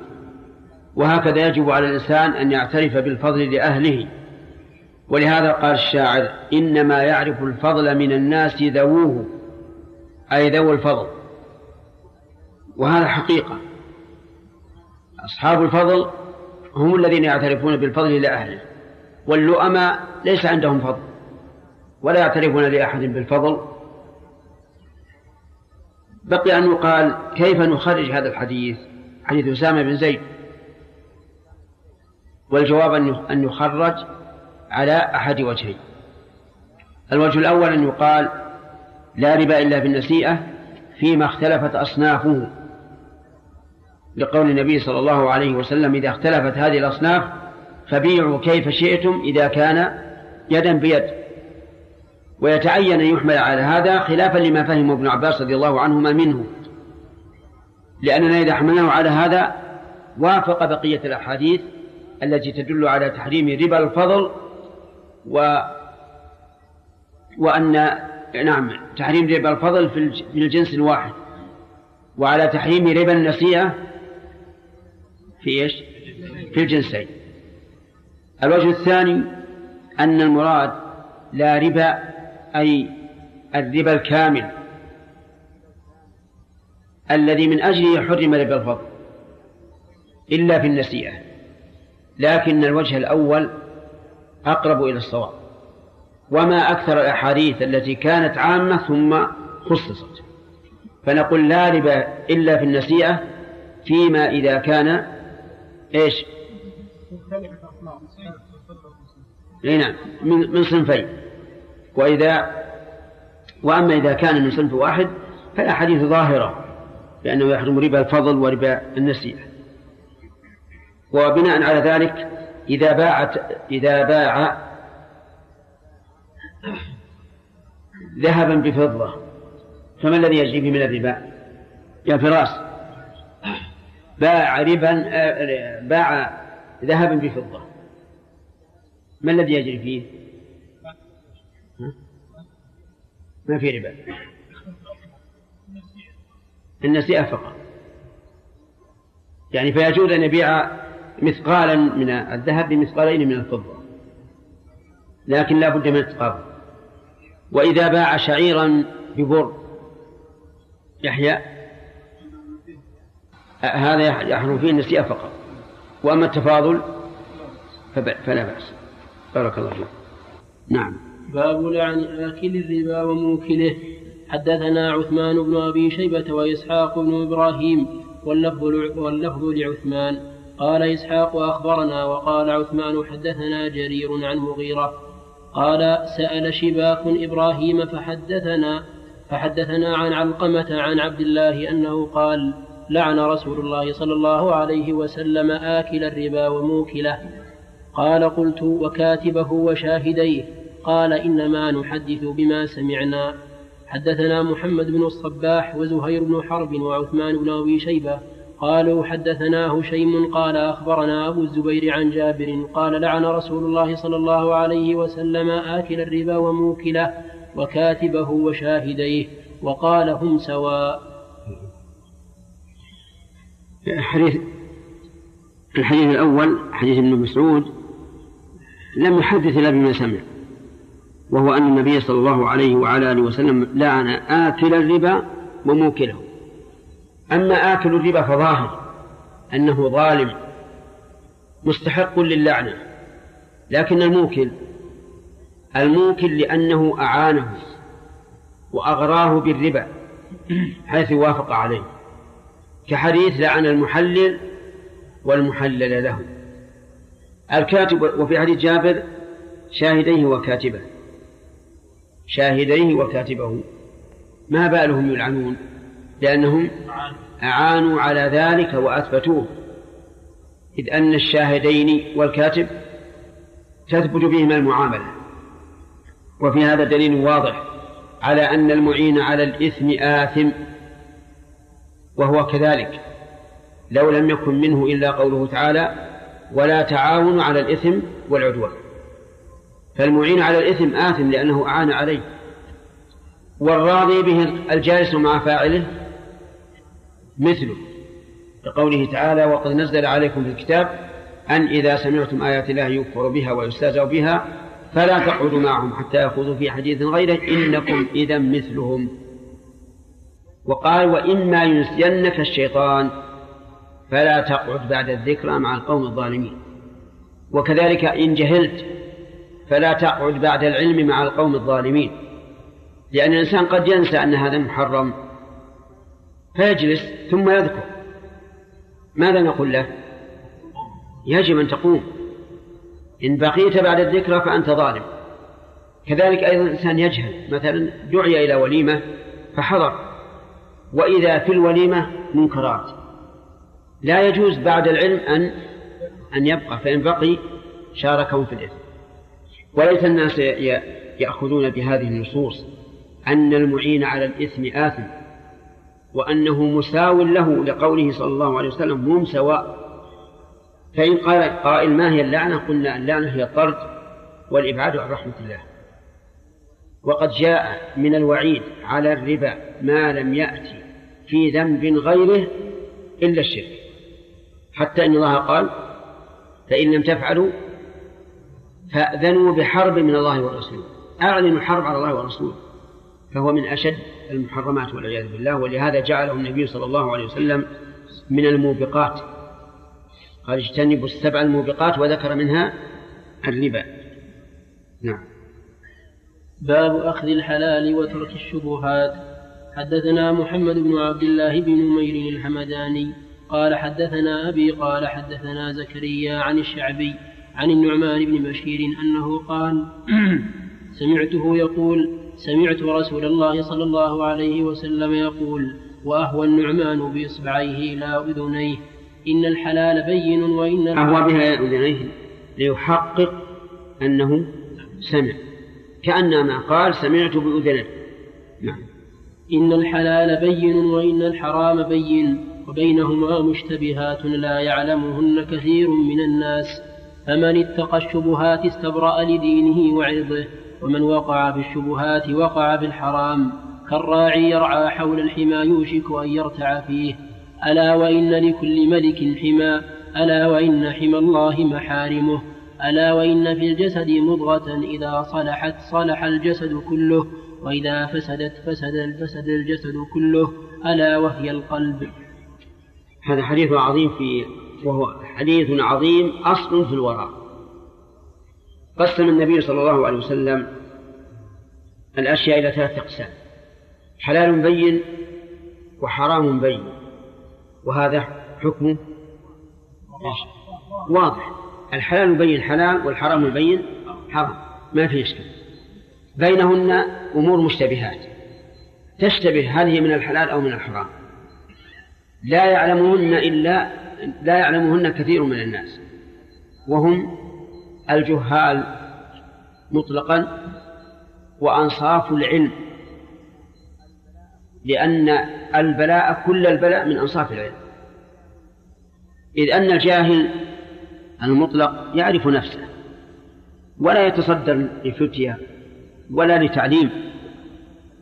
وهكذا يجب على الإنسان أن يعترف بالفضل لأهله. ولهذا قال الشاعر إنما يعرف الفضل من الناس ذووه أي ذوو الفضل. وهذا حقيقة. أصحاب الفضل هم الذين يعترفون بالفضل لأهله واللؤماء ليس عندهم فضل ولا يعترفون لأحد بالفضل. بقي أن يقال كيف نخرج هذا الحديث؟ حديث أسامة بن زيد. والجواب أن يخرج على أحد وجهين. الوجه الأول أن يقال لا ربا إلا بالنسيئة فيما اختلفت أصنافه. لقول النبي صلى الله عليه وسلم إذا اختلفت هذه الأصناف فبيعوا كيف شئتم إذا كان يدا بيد. ويتعين أن يحمل على هذا خلافا لما فهم ابن عباس رضي الله عنهما منه. لأننا إذا حملناه على هذا وافق بقية الأحاديث التي تدل على تحريم ربا الفضل و وأن نعم تحريم ربا الفضل في الجنس الواحد. وعلى تحريم ربا النسيئة في إيش؟ في الجنسين. الوجه الثاني أن المراد لا ربا أي الربا الكامل الذي من أجله حرم ربا الفضل إلا في النسيئة. لكن الوجه الأول أقرب إلى الصواب. وما أكثر الأحاديث التي كانت عامة ثم خصصت. فنقول لا ربا إلا في النسيئة فيما إذا كان إيش؟ إي نعم. من من صنفين. واذا وأما إذا كان من صنف واحد فالأحاديث ظاهرة بانه يحرم ربا الفضل وربا النسيئه وبناء على ذلك إذا باعت إذا باع ذهبا بفضه فما الذي يجري من الربا؟ يا فراس. باع ربا آه، باع ذهبا بفضه ما الذي يجري فيه؟ ما في ربا. النسيئة فقط. يعني فيجوز أن يبيع مثقالا من الذهب بمثقالين من الفضة. لكن لا بد من التقابل وإذا باع شعيرا ببر يحيى هذا يحرم فيه النسيئة فقط. وأما التفاضل فلا بأس. بارك الله فيك. نعم. باب لعن آكل الربا وموكله. حدثنا عثمان بن أبي شيبة وإسحاق بن إبراهيم واللفظ واللفظ لعثمان. قال إسحاق أخبرنا وقال عثمان حدثنا جرير عن مغيرة. قال سأل شباك إبراهيم فحدثنا فحدثنا عن علقمة عن عبد الله أنه قال لعن رسول الله صلى الله عليه وسلم آكل الربا وموكله. قال قلت وكاتبه وشاهديه. قال إنما نحدث بما سمعنا. حدثنا محمد بن الصباح وزهير بن حرب وعثمان بن أبي شيبة. قالوا حدثنا هشيم قال أخبرنا أبو الزبير عن جابر. قال لعن رسول الله صلى الله عليه وسلم آكل الربا وموكله وكاتبه وشاهديه. وقال هم سواء. الحديث الحديث الأول حديث ابن مسعود لم يحدث إلا بما سمع وهو أن النبي صلى الله عليه وعلى آله وسلم لعن آكل الربا وموكله. أما آكل الربا فظاهر أنه ظالم مستحق للعنة لكن الموكل الموكل لأنه أعانه وأغراه بالربا حيث وافق عليه. كحديث لعن المحلل والمحلل له. الكاتب وفي حديث جابر شاهديه وكاتبه. شاهديه وكاتبه. ما بالهم يلعنون؟ لأنهم أعانوا على ذلك وأثبتوه. إذ أن الشاهدين والكاتب تثبت بهما المعاملة. وفي هذا دليل واضح على أن المعين على الإثم آثم. وهو كذلك. لو لم يكن منه إلا قوله تعالى ولا تعاونوا على الإثم والعدوان. فالمعين على الإثم آثم لأنه أعان عليه. والراضي به الجالس مع فاعله مثله. لقوله تعالى وقد نزل عليكم في الكتاب أن إذا سمعتم آيات الله يكفر بها ويستهزأ بها فلا تقعدوا معهم حتى يأخذوا في حديث غيره. إنكم إذا مثلهم. وقال وإما ينسينك الشيطان فلا تقعد بعد الذكرى مع القوم الظالمين. وكذلك إن جهلت فلا تقعد بعد العلم مع القوم الظالمين. لأن الإنسان قد ينسى أن هذا محرم فيجلس ثم يذكر. ماذا نقول له؟ يجب أن تقوم. إن بقيت بعد الذكرى فأنت ظالم. كذلك أيضا الإنسان يجهل. مثلا دعي إلى وليمة فحضر. وإذا في الوليمة منكرات. لا يجوز بعد العلم أن أن يبقى فإن بقي شاركهم في الإثم. وليس الناس يأخذون بهذه النصوص أن المعين على الإثم آثم وأنه مساو له لقوله صلى الله عليه وسلم هم سواء. فإن قال قائل ما هي اللعنة قلنا اللعنة هي الطرد والإبعاد عن رحمة الله. وقد جاء من الوعيد على الربا ما لم يأتي في ذنب غيره إلا الشرك. حتى إن الله قال فإن لم تفعلوا فأذنوا بحرب من الله ورسوله. أعلنوا الحرب على الله ورسوله فهو من أشد المحرمات والعياذ بالله. ولهذا جعله النبي صلى الله عليه وسلم من الموبقات. قال اجتنبوا السبع الموبقات وذكر منها الربا. نعم. باب أخذ الحلال وترك الشبهات. حدثنا محمد بن عبد الله بن نمير الحمداني قال حدثنا أبي قال حدثنا زكريا عن الشعبي عن النعمان بن بشير أنه قال سمعته يقول سمعت رسول الله صلى الله عليه وسلم يقول وأهوى النعمان بإصبعيه إلى أذنيه. إن الحلال بين وإن أهوى بها أذنيه. ليحقق أنه سمع. كأنما قال سمعت بأذنيه نعم. إن الحلال بين وإن الحرام بين وبينهما مشتبهات لا يعلمهن كثير من الناس. فمن اتقى الشبهات استبرأ لدينه وعرضه ومن وقع في الشبهات وقع في الحرام كالراعي يرعى حول الحمى يوشك أن يرتع فيه. ألا وإن لكل ملك حمى ألا وإن حمى الله محارمه. ألا وإن في الجسد مضغة إذا صلحت صلح الجسد كله وإذا فسدت فسد فسد الجسد كله ألا وهي القلب. هذا حديث عظيم في وهو حديث عظيم أصل في الوراء. قسم النبي صلى الله عليه وسلم الأشياء إلى ثلاثة أقسام. حلال بين وحرام بين. وهذا حكمه واضح. الحلال بين حلال والحرام بين حرام. ما في إشكال. بينهن أمور مشتبهات. تشتبه هل هي من الحلال أو من الحرام. لا يعلمهن إلا لا يعلمهن كثير من الناس. وهم الجهال مطلقا وأنصاف العلم. لأن البلاء كل البلاء من أنصاف العلم. إذ أن الجاهل المطلق يعرف نفسه ولا يتصدر لفتية ولا لتعليم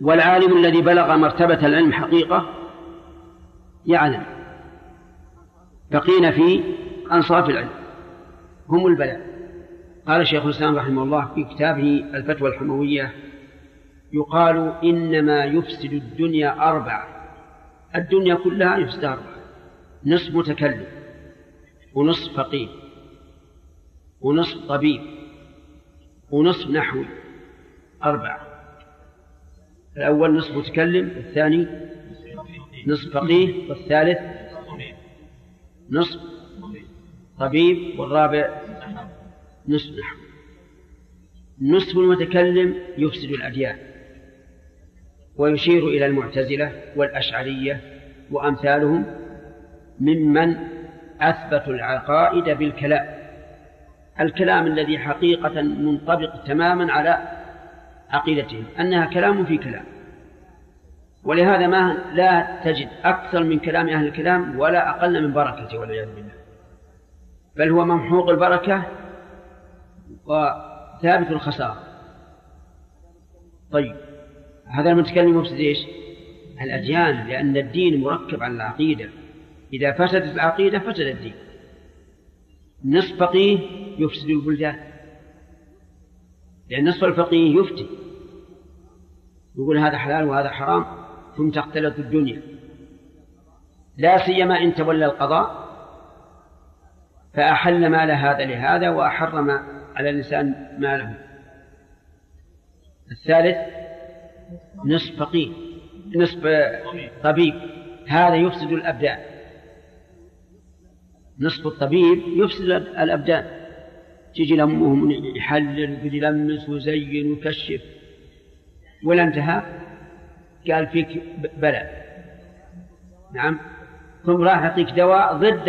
والعالم الذي بلغ مرتبة العلم حقيقة يعلم بقينا في أنصاف العلم هم البلاء. قال شيخ الإسلام رحمه الله في كتابه الفتوى الحموية يقال إنما يفسد الدنيا أربعة الدنيا كلها يفسد أربعة نصف متكلم ونصف فقيه. ونصف طبيب ونصف نحوي أربعة. الأول نصف متكلم الثاني نصف فقيه والثالث نصف طبيب والرابع نصف نحو. نصف المتكلم يفسد الأديان ويشير إلى المعتزلة والأشعرية وأمثالهم ممن أثبتوا العقائد بالكلام. الكلام الذي حقيقة منطبق تماما على عقيدتهم أنها كلام في كلام. ولهذا ما لا تجد أكثر من كلام أهل الكلام ولا أقل من بركته والعياذ بالله. بل هو ممحوق البركة وثابت الخسارة. طيب هذا المتكلم يفسد إيش؟ الأديان لأن الدين مركب على العقيدة. إذا فسدت العقيدة فسد الدين. نصف فقيه يفسد البلدان. لأن نصف الفقيه يفتي. يقول هذا حلال وهذا حرام ثم تختلط الدنيا. لا سيما إن تولى القضاء فأحل مال هذا لهذا وأحرم على الإنسان ماله. الثالث نصف فقيه نصف طبيب. هذا يفسد الأبدان. نصف الطبيب يفسد الأبدان. تجي لأمهم يحلل ويلمس ويزين ويكشف. ولا انتهى؟ قال فيك بلاء نعم. ثم راح يعطيك دواء ضد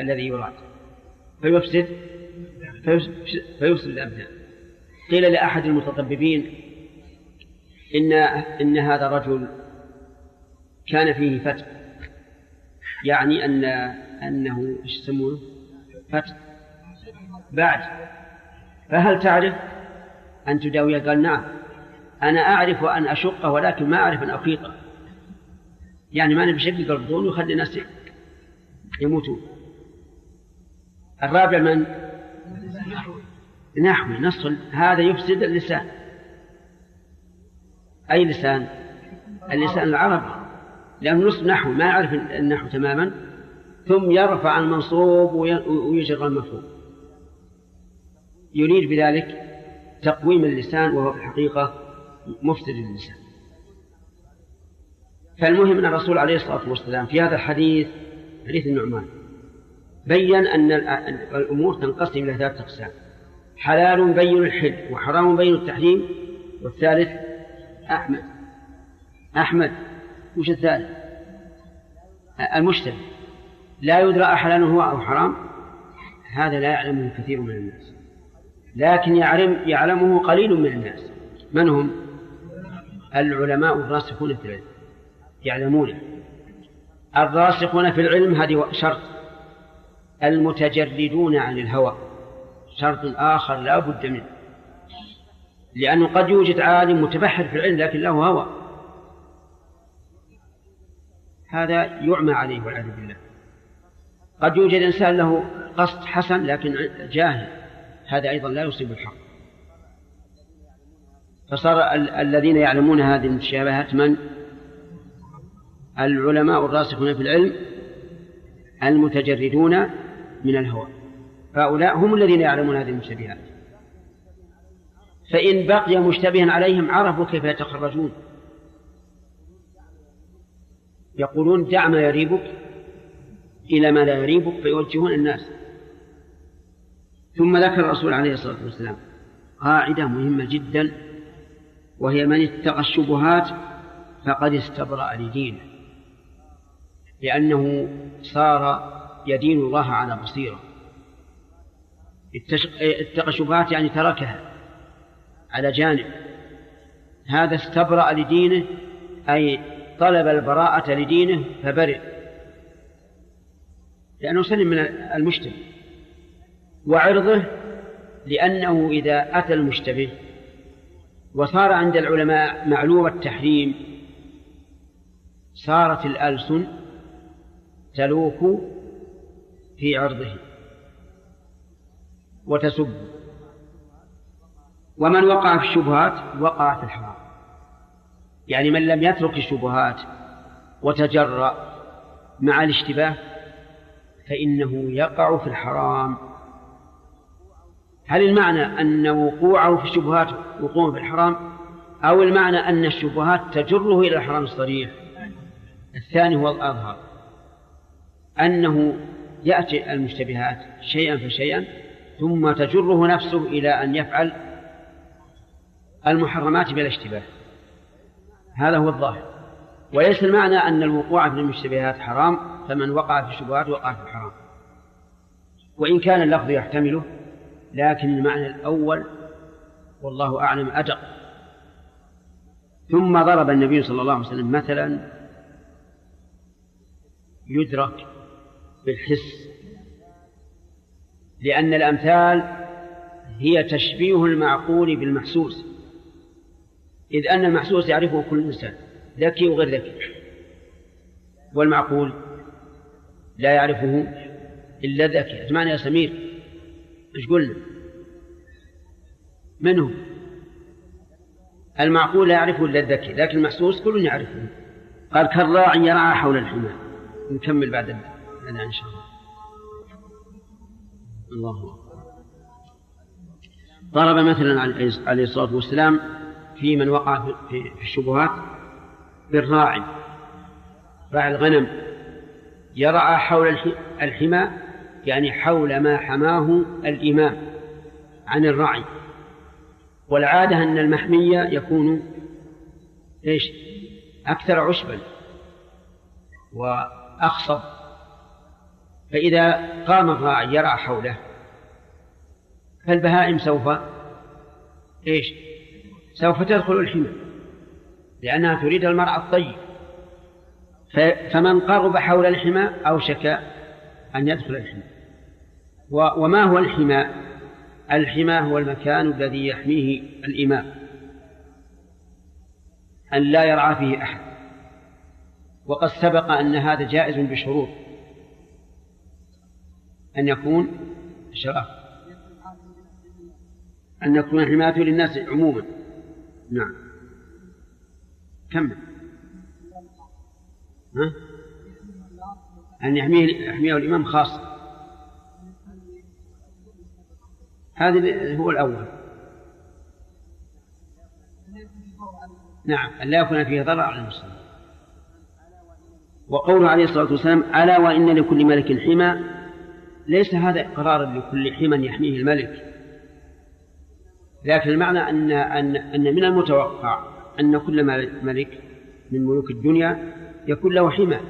الذي يراد. فيفسد؟ فيفسد الأبدان. قيل لأحد المتطببين إن إن هذا الرجل كان فيه فتح. يعني أن أنه إيش يسمونه؟ فتح بعد. فهل تعرف؟ أن تداويه؟ قال نعم. أنا أعرف أن أشقه ولكن ما أعرف أن أخيطه يعني ما نبي شقق البطون ويخلي الناس يموتون. الرابع من؟ نحوي. نص. هذا يفسد اللسان. أي لسان؟ اللسان العربي. لأنه نصف نحو ما يعرف النحو تماما. ثم يرفع المنصوب ويجر المفهوم. يريد بذلك تقويم اللسان وهو في الحقيقة مفسد للسان. فالمهم أن الرسول عليه الصلاة والسلام في هذا الحديث حديث النعمان بين أن الأمور تنقسم إلى ثلاثة أقسام. حلال بين الحل وحرام بين التحريم والثالث أحمد. أحمد وش الثالث؟ المشتبه لا يدرى أحلال هو أو حرام؟ هذا لا يعلمه كثير من الناس. لكن يعلم يعلمه قليل من الناس. من هم؟ العلماء الراسخون في العلم. يعلمونه الراسخون في العلم هذه شرط. المتجردون عن الهوى. شرط آخر لا بد منه. لأنه قد يوجد عالم متبحر في العلم لكن له هوى. هذا يعمى عليه والعياذ بالله. قد يوجد إنسان له قصد حسن لكن جاهل. هذا أيضا لا يصيب الحق. فصار ال- الذين يعلمون هذه المتشابهات من؟ العلماء الراسخون في العلم المتجردون من الهوى. هؤلاء هم الذين يعلمون هذه المشتبهات فإن بقي مشتبها عليهم عرفوا كيف يتخرجون. يقولون دع ما يريبك. إلى ما لا يريبك فيوجهون الناس. ثم ذكر الرسول عليه الصلاة والسلام قاعدة مهمة جدا وهي من اتقى الشبهات فقد استبرأ لدينه لأنه صار يدين الله على بصيرة. اتقى الشبهات يعني تركها على جانب. هذا استبرأ لدينه أي طلب البراءة لدينه فبرئ. لأنه سلم من المشتبه وعرضه لأنه إذا أتى المشتبه وصار عند العلماء معلوم التحريم صارت الألسن تلوك في عرضه وتسب. ومن وقع في الشبهات وقع في الحرام. يعني من لم يترك الشبهات وتجرأ مع الاشتباه فإنه يقع في الحرام. هل المعنى أن وقوعه في الشبهات وقوع في الحرام؟ أو المعنى أن الشبهات تجره إلى الحرام الصريح؟ الثاني هو الأظهر. أنه يأتي المشتبهات شيئا فشيئا ثم تجره نفسه إلى أن يفعل المحرمات بلا اشتباه. هذا هو الظاهر. وليس المعنى أن الوقوع في المشتبهات حرام فمن وقع في الشبهات وقع في الحرام. وإن كان اللفظ يحتمله لكن المعنى الأول والله أعلم أدق. ثم ضرب النبي صلى الله عليه وسلم مثلا يدرك بالحس لأن الأمثال هي تشبيه المعقول بالمحسوس. إذ أن المحسوس يعرفه كل إنسان. ذكي وغير ذكي والمعقول لا يعرفه إلا الذكي اسمعني يا سمير؟ إيش قلنا؟ من هو؟ المعقول لا يعرفه إلا الذكي لكن المحسوس كل يعرفه. قال كالراعي يرعى حول الحمى نكمل بعد الأذان إن شاء الله. الله ضرب مثلا عليه الصلاة والسلام في من وقع في الشبهات. بالراعي راعي الغنم. يرعى حول الحمى يعني حول ما حماه الإمام عن الرعي والعادة أن المحمية يكون إيش؟ أكثر عشبا وأخصب فإذا قام الراعي يرعى حوله فالبهائم سوف إيش؟ سوف تدخل الحمى. لأنها تريد المرعى الطيب. فمن قرب حول الحمى أوشك أن يدخل الحمى. وما هو الحمى؟ الحمى هو المكان الذي يحميه الإمام. أن لا يرعى فيه أحد. وقد سبق أن هذا جائز بشروط. أن يكون شرف أن يكون حمايته للناس عموما. نعم. كمل ها؟ أن يحميه يحميه الإمام خاصة. هذا هو الأول. نعم لا يكون فيه ضرر على المسلمين وقوله عليه الصلاة والسلام ألا وإن لكل ملك حمى. ليس هذا إقرارا لكل حمى يحميه الملك. لكن المعنى أن أن أن من المتوقع أن كل ملك من ملوك الدنيا يكون له حمى.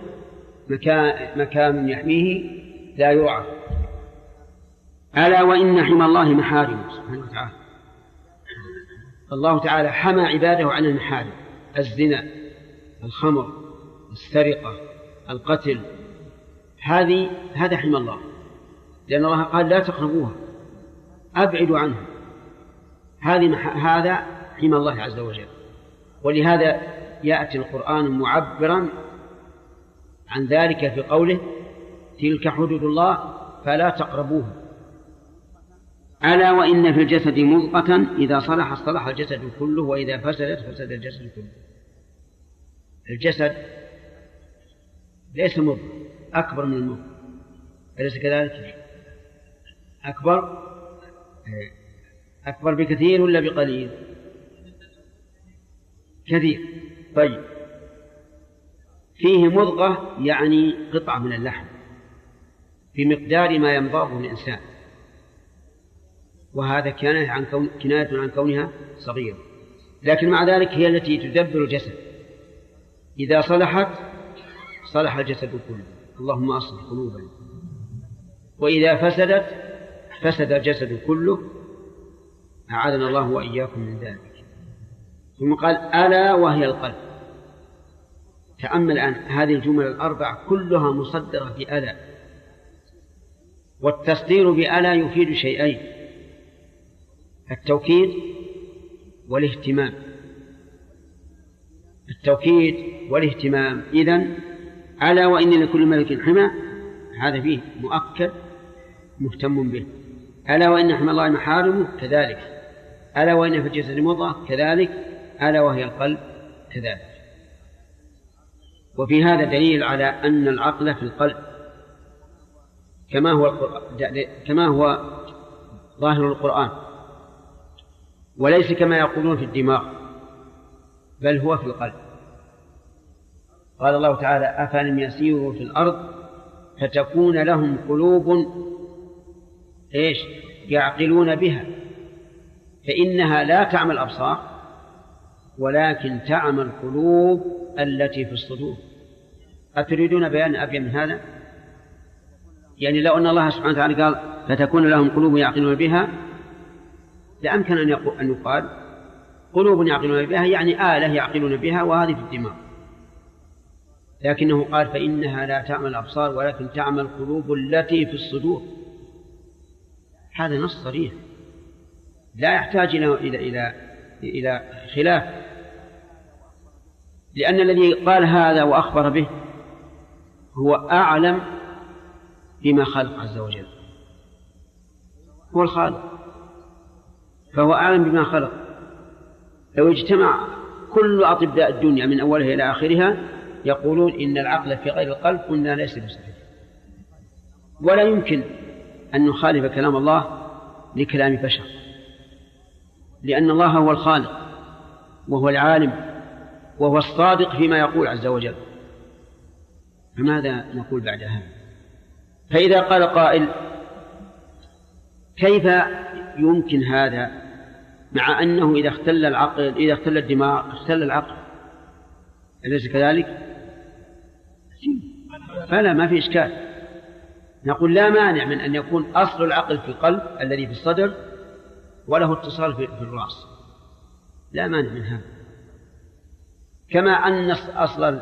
مكان مكان يحميه لا يعرف ألا وإن حمى الله محارم سبحانه وتعالى. الله تعالى حمى عباده عن المحارم. الزنا الخمر السرقة القتل. هذه هذا حمى الله. لأن الله قال لا تقربوها. أبعدوا عنها. هذه هذا حمى الله عز وجل. ولهذا يأتي القرآن معبرا عن ذلك في قوله تلك حدود الله فلا تقربوها. ألا وإن في الجسد مضغة؟ إذا صلح صلح الجسد كله وإذا فسدت فسد الجسد كله. الجسد ليس مضغة أكبر من المضغة أليس كذلك؟ أكبر؟ أكبر بكثير ولا بقليل؟ كثير طيب. فيه مضغة يعني قطعة من اللحم بمقدار ما ينضغه الإنسان. وهذا كناية عن كون كناية عن كونها صغيرة. لكن مع ذلك هي التي تدبر الجسد. إذا صلحت صلح الجسد كله. اللهم أصلح قلوبنا. وإذا فسدت فسد الجسد كله. أعاذنا الله وإياكم من ذلك. ثم قال ألا وهي القلب. تأمل الآن هذه الجمل الأربع كلها مصدرة بألا. والتصدير بألا يفيد شيئين التوكيد والاهتمام. التوكيد والاهتمام. إذن ألا وإن لكل ملك حمى. هذا فيه مؤكد مهتم به. ألا وإن حمى الله محارمه كذلك. ألا وإن في الجسد مضغة كذلك. ألا وهي القلب كذلك. وفي هذا دليل على أن العقل في القلب كما هو كما هو ظاهر القرآن وليس كما يقولون في الدماغ بل هو في القلب. قال الله تعالى أفلم يسيروا في الأرض فتكون لهم قلوب إيش؟ يعقلون بها فإنها لا تعمى الأبصار ولكن تعمى القلوب التي في الصدور. أتريدون بيان أبين من هذا؟ يعني لو أن الله سبحانه وتعالى قال فتكون لهم قلوب يعقلون بها لأمكن أن يقول أن يقال قلوب يعقلون بها يعني آلة يعقلون بها وهذه في الدماغ. لكنه قال فإنها لا تعمى الأبصار ولكن تعمى القلوب التي في الصدور. هذا نص صريح. لا يحتاج إلى إلى إلى إلى خلاف. لأن الذي قال هذا وأخبر به هو أعلم بما خلق عز وجل. هو الخالق. فهو أعلم بما خلق. لو اجتمع كل أطباء الدنيا من أولها إلى آخرها يقولون إن العقل في غير القلب قلنا ليس بصحيح. ولا يمكن أن نخالف كلام الله لكلام بشر. لأن الله هو الخالق وهو العالم وهو الصادق فيما يقول عز وجل. فماذا نقول بعد هذا؟ فإذا قال قائل كيف يمكن هذا مع أنه إذا اختل العقل إذا اختل الدماغ اختل العقل؟ أليس كذلك؟ فلا ما في إشكال. نقول لا مانع من أن يكون أصل العقل في القلب الذي في الصدر وله اتصال في الرأس. لا مانع من هذا. كما أن أصل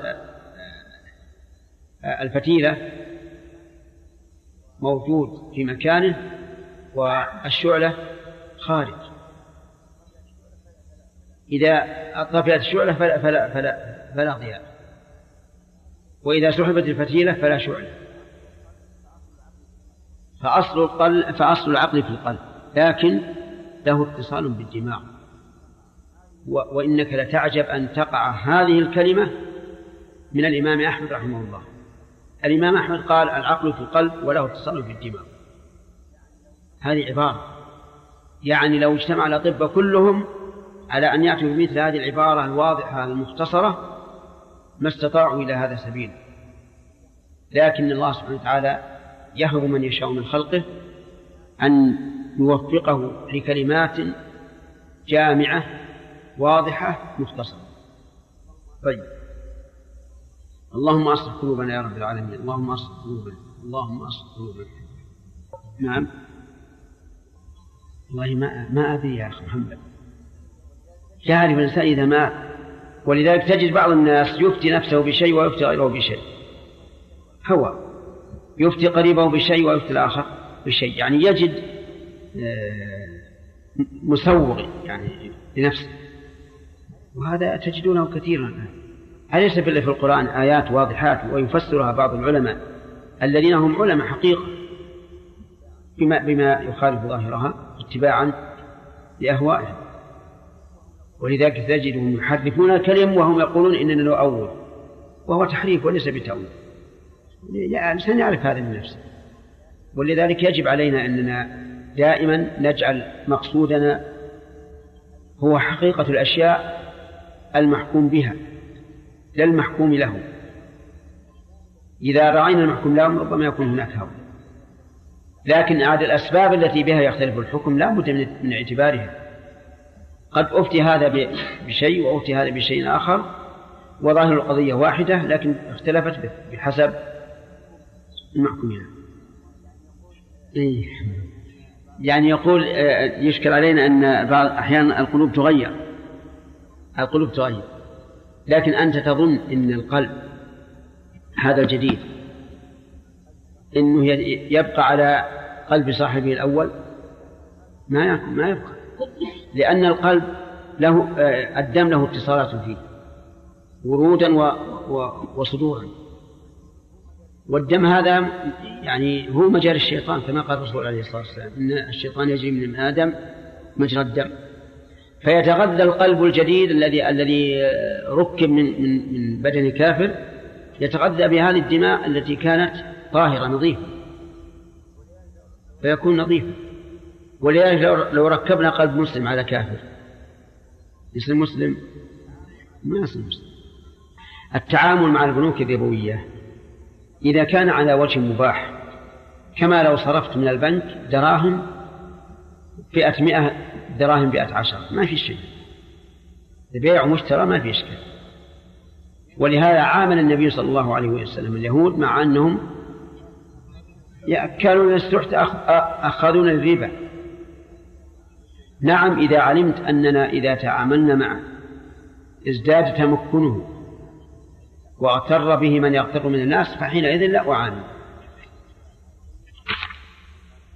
الفتيلة موجود في مكانه والشعلة خارج. إذا طفئت الشعلة فلا, فلا, فلا, فلا ضياء. وإذا سحبت الفتيلة فلا شعلة. فأصل القلب فأصل العقل في القلب. لكن له اتصال بالدماغ وإنك لتعجب أن تقع هذه الكلمة من الإمام أحمد رحمه الله. الإمام أحمد قال العقل في القلب وله اتصال بالدماغ هذه عبارة. يعني لو اجتمع الأطباء كلهم على أن يأتوا بمثل هذه العبارة الواضحة المختصرة ما استطاعوا إلى هذا سبيل. لكن الله سبحانه وتعالى يهب من يشاء من خلقه أن يوفقه لكلمات جامعة واضحة مختصرة. طيب. اللهم أصلح قلوبنا يا رب العالمين. اللهم أصلح قلوبنا. اللهم أصلح قلوبنا. نعم. والله ما ما أدري يا أخي محمد. يعرف الإنسان إذا مات ولذلك تجد بعض الناس يفتي نفسه بشيء ويفتي غيره بشيء. هو يفتي قريبه بشيء ويفتي الآخر بشيء. يعني يجد مسوغ يعني لنفسه. وهذا تجدونه كثيرا الآن. أليس في القرآن آيات واضحات ويفسرها بعض العلماء الذين هم علماء حقيقة بما, بما يخالف ظاهرها اتباعا لأهوائهم ولذلك تجدهم يحرفون الكلم وهم يقولون إننا نؤول وهو تحريف وليس بتأويل. الإنسان يعرف هذا من نفسه. ولذلك يجب علينا أننا دائما نجعل مقصودنا هو حقيقة الأشياء المحكوم بها لا المحكوم له. إذا رأينا المحكوم له ربما يكون هناك هوى. لكن عاد الأسباب التي بها يختلف الحكم لا بد من اعتبارها. قد أفتي هذا بشيء وأفتي هذا بشيء آخر وظاهر القضية واحدة لكن اختلفت بحسب المحكوم له إيه. يعني يقول آه، يشكل علينا أن بعض أحيانا القلوب تغير. القلوب تغير. لكن أنت تظن أن القلب هذا الجديد أنه يبقى على قلب صاحبه الأول؟ ما ما يبقى. لأن القلب له آه، الدم له اتصالات فيه ورودا وصدورا. والدم هذا يعني هو مجال الشيطان كما قال الرسول عليه الصلاة والسلام إن الشيطان يجري من آدم مجرى الدم. فيتغذى القلب الجديد الذي الذي ركب من من من بدن كافر يتغذى بهذه الدماء التي كانت طاهرة نظيفة. فيكون نظيفا ولذلك لو ركبنا قلب مسلم على كافر. يصير مسلم؟ ما يصير مسلم. التعامل مع البنوك الربوية إذا كان على وجه مباح كما لو صرفت من البنك دراهم فئة مئة دراهم بئة عشر ما في شيء. بيع ومشترى ما في إشكال. ولهذا عامل النبي صلى الله عليه وسلم اليهود مع أنهم كانوا السحت أخذون الربا. نعم إذا علمت أننا إذا تعاملنا معه ازداد تمكنه. واغتر به من يغتر من الناس فحينئذ لا أعامل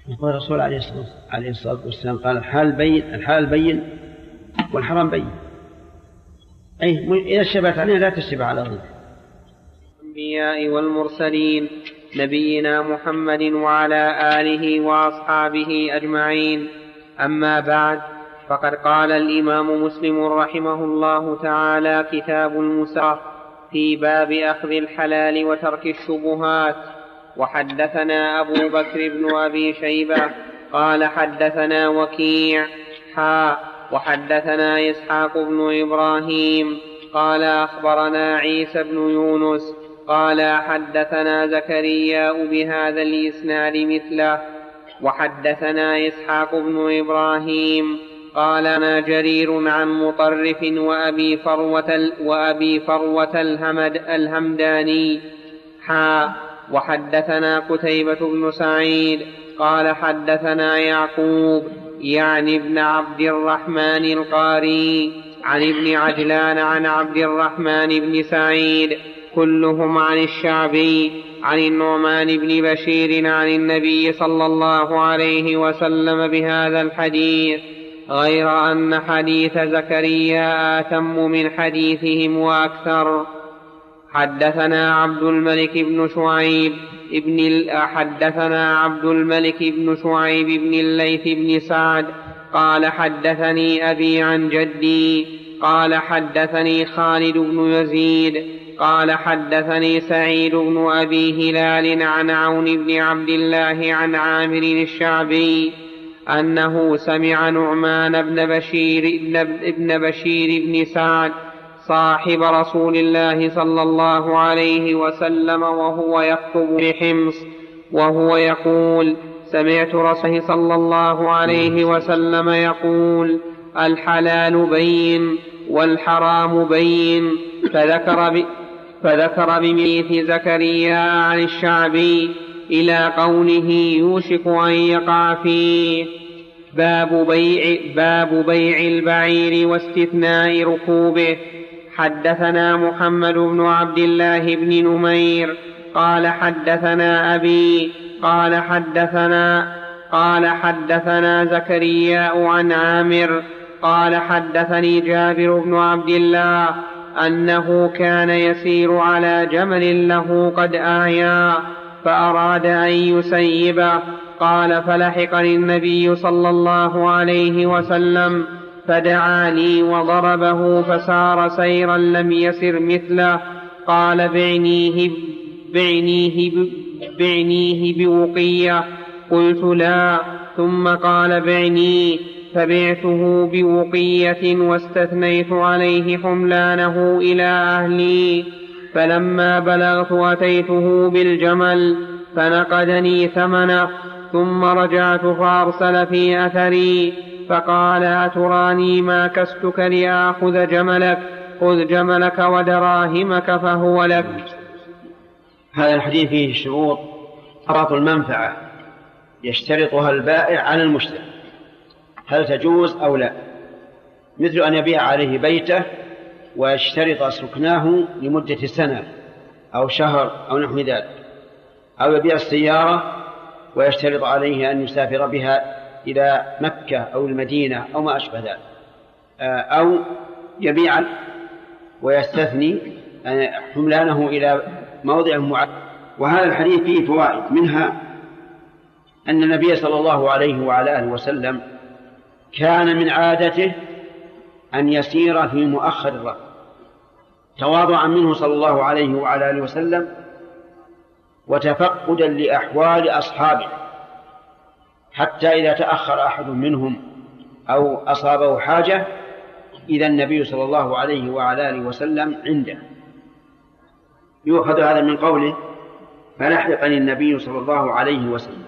يقول الرسول عليه الصلاة والسلام قال الحال بين الحال بين والحرام بين. أي إذا اشتبهت علينا لا تشتبه على غيره الأنبياء والمرسلين نبينا محمد وعلى آله وأصحابه أجمعين. أما بعد فقد قال الإمام مسلم رحمه الله تعالى كتاب المساق في باب أخذ الحلال وترك الشبهات. وحدثنا أبو بكر بن أبي شيبة قال حدثنا وكيع حا. وحدثنا إسحاق بن إبراهيم قال أخبرنا عيسى بن يونس قال حدثنا زكريا بهذا الإسناد مثله. وحدثنا إسحاق بن إبراهيم قال أنا جرير عن مطرف وأبي فروة وأبي فروة الهمد الهمداني. حا وحدثنا قتيبة بن سعيد. قال حدثنا يعقوب يعني ابن عبد الرحمن القاري. عن ابن عجلان عن عبد الرحمن بن سعيد. كلهم عن الشعبي عن النعمان بن بشير عن النبي صلى الله عليه وسلم بهذا الحديث. غير أن حديث زكريا آتم من حديثهم وأكثر. حدثنا عبد الملك بن شعيب ابن حدثنا عبد الملك بن شعيب بن الليث بن سعد قال حدثني أبي عن جدي قال حدثني خالد بن يزيد قال حدثني سعيد بن أبي هلال عن عون بن عبد الله عن عامر الشعبي أنه سمع نعمان بن بشير ابن بشير بن سعد صاحب رسول الله صلى الله عليه وسلم وهو يخطب بحمص وهو يقول سمعت رسول صلى الله عليه وسلم يقول الحلال بين والحرام بين فذكر ب... فذكر بميث زكريا عن الشعبي إلى قوله يوشك أن يقع فيه باب بيع باب بيع البعير واستثناء ركوبه. حدثنا محمد بن عبد الله بن نمير. قال حدثنا أبي قال حدثنا قال حدثنا زكرياء عن عامر. قال حدثني جابر بن عبد الله أنه كان يسير على جمل له قد أعيا فأراد أن يسيبه قال فلحقني النبي صلى الله عليه وسلم فدعا لي وضربه فسار سيرا لم يسر مثله. قال بعنيه بعنيه بعنيه بوقية قلت لا. ثم قال بعنيه فبعته بوقية واستثنيت عليه حملانه إلى أهلي. فلما بلغت أتيته بالجمل فنقدني ثمنه ثم رجعت فأرسل في أثري فقال أتراني ما كستك لآخذ جملك؟ خذ جملك ودراهمك فهو لك. هذا الحديث فيه شروط شرط المنفعة يشترطها البائع على المشتري هل تجوز أو لا؟ مثل أن يبيع عليه بيته ويشترط سكناه لمدة سنة أو شهر أو نحو ذلك. أو يبيع السيارة ويشترط عليه أن يسافر بها إلى مكة أو المدينة أو ما أشبه ذلك. آه، أو يبيع ويستثني آه، حملانه إلى موضع معين. وهذا الحديث فيه فوائد منها أن النبي صلى الله عليه وعلى آله وسلم كان من عادته أن يسير في مؤخر الركب تواضعا منه صلى الله عليه وعلى آله وسلم وتفقدا لأحوال أصحابه حتى إذا تأخر أحد منهم أو أصابه حاجة إذا النبي صلى الله عليه وعلى آله وسلم عنده. يؤخذ هذا من قوله فلحقني النبي صلى الله عليه وسلم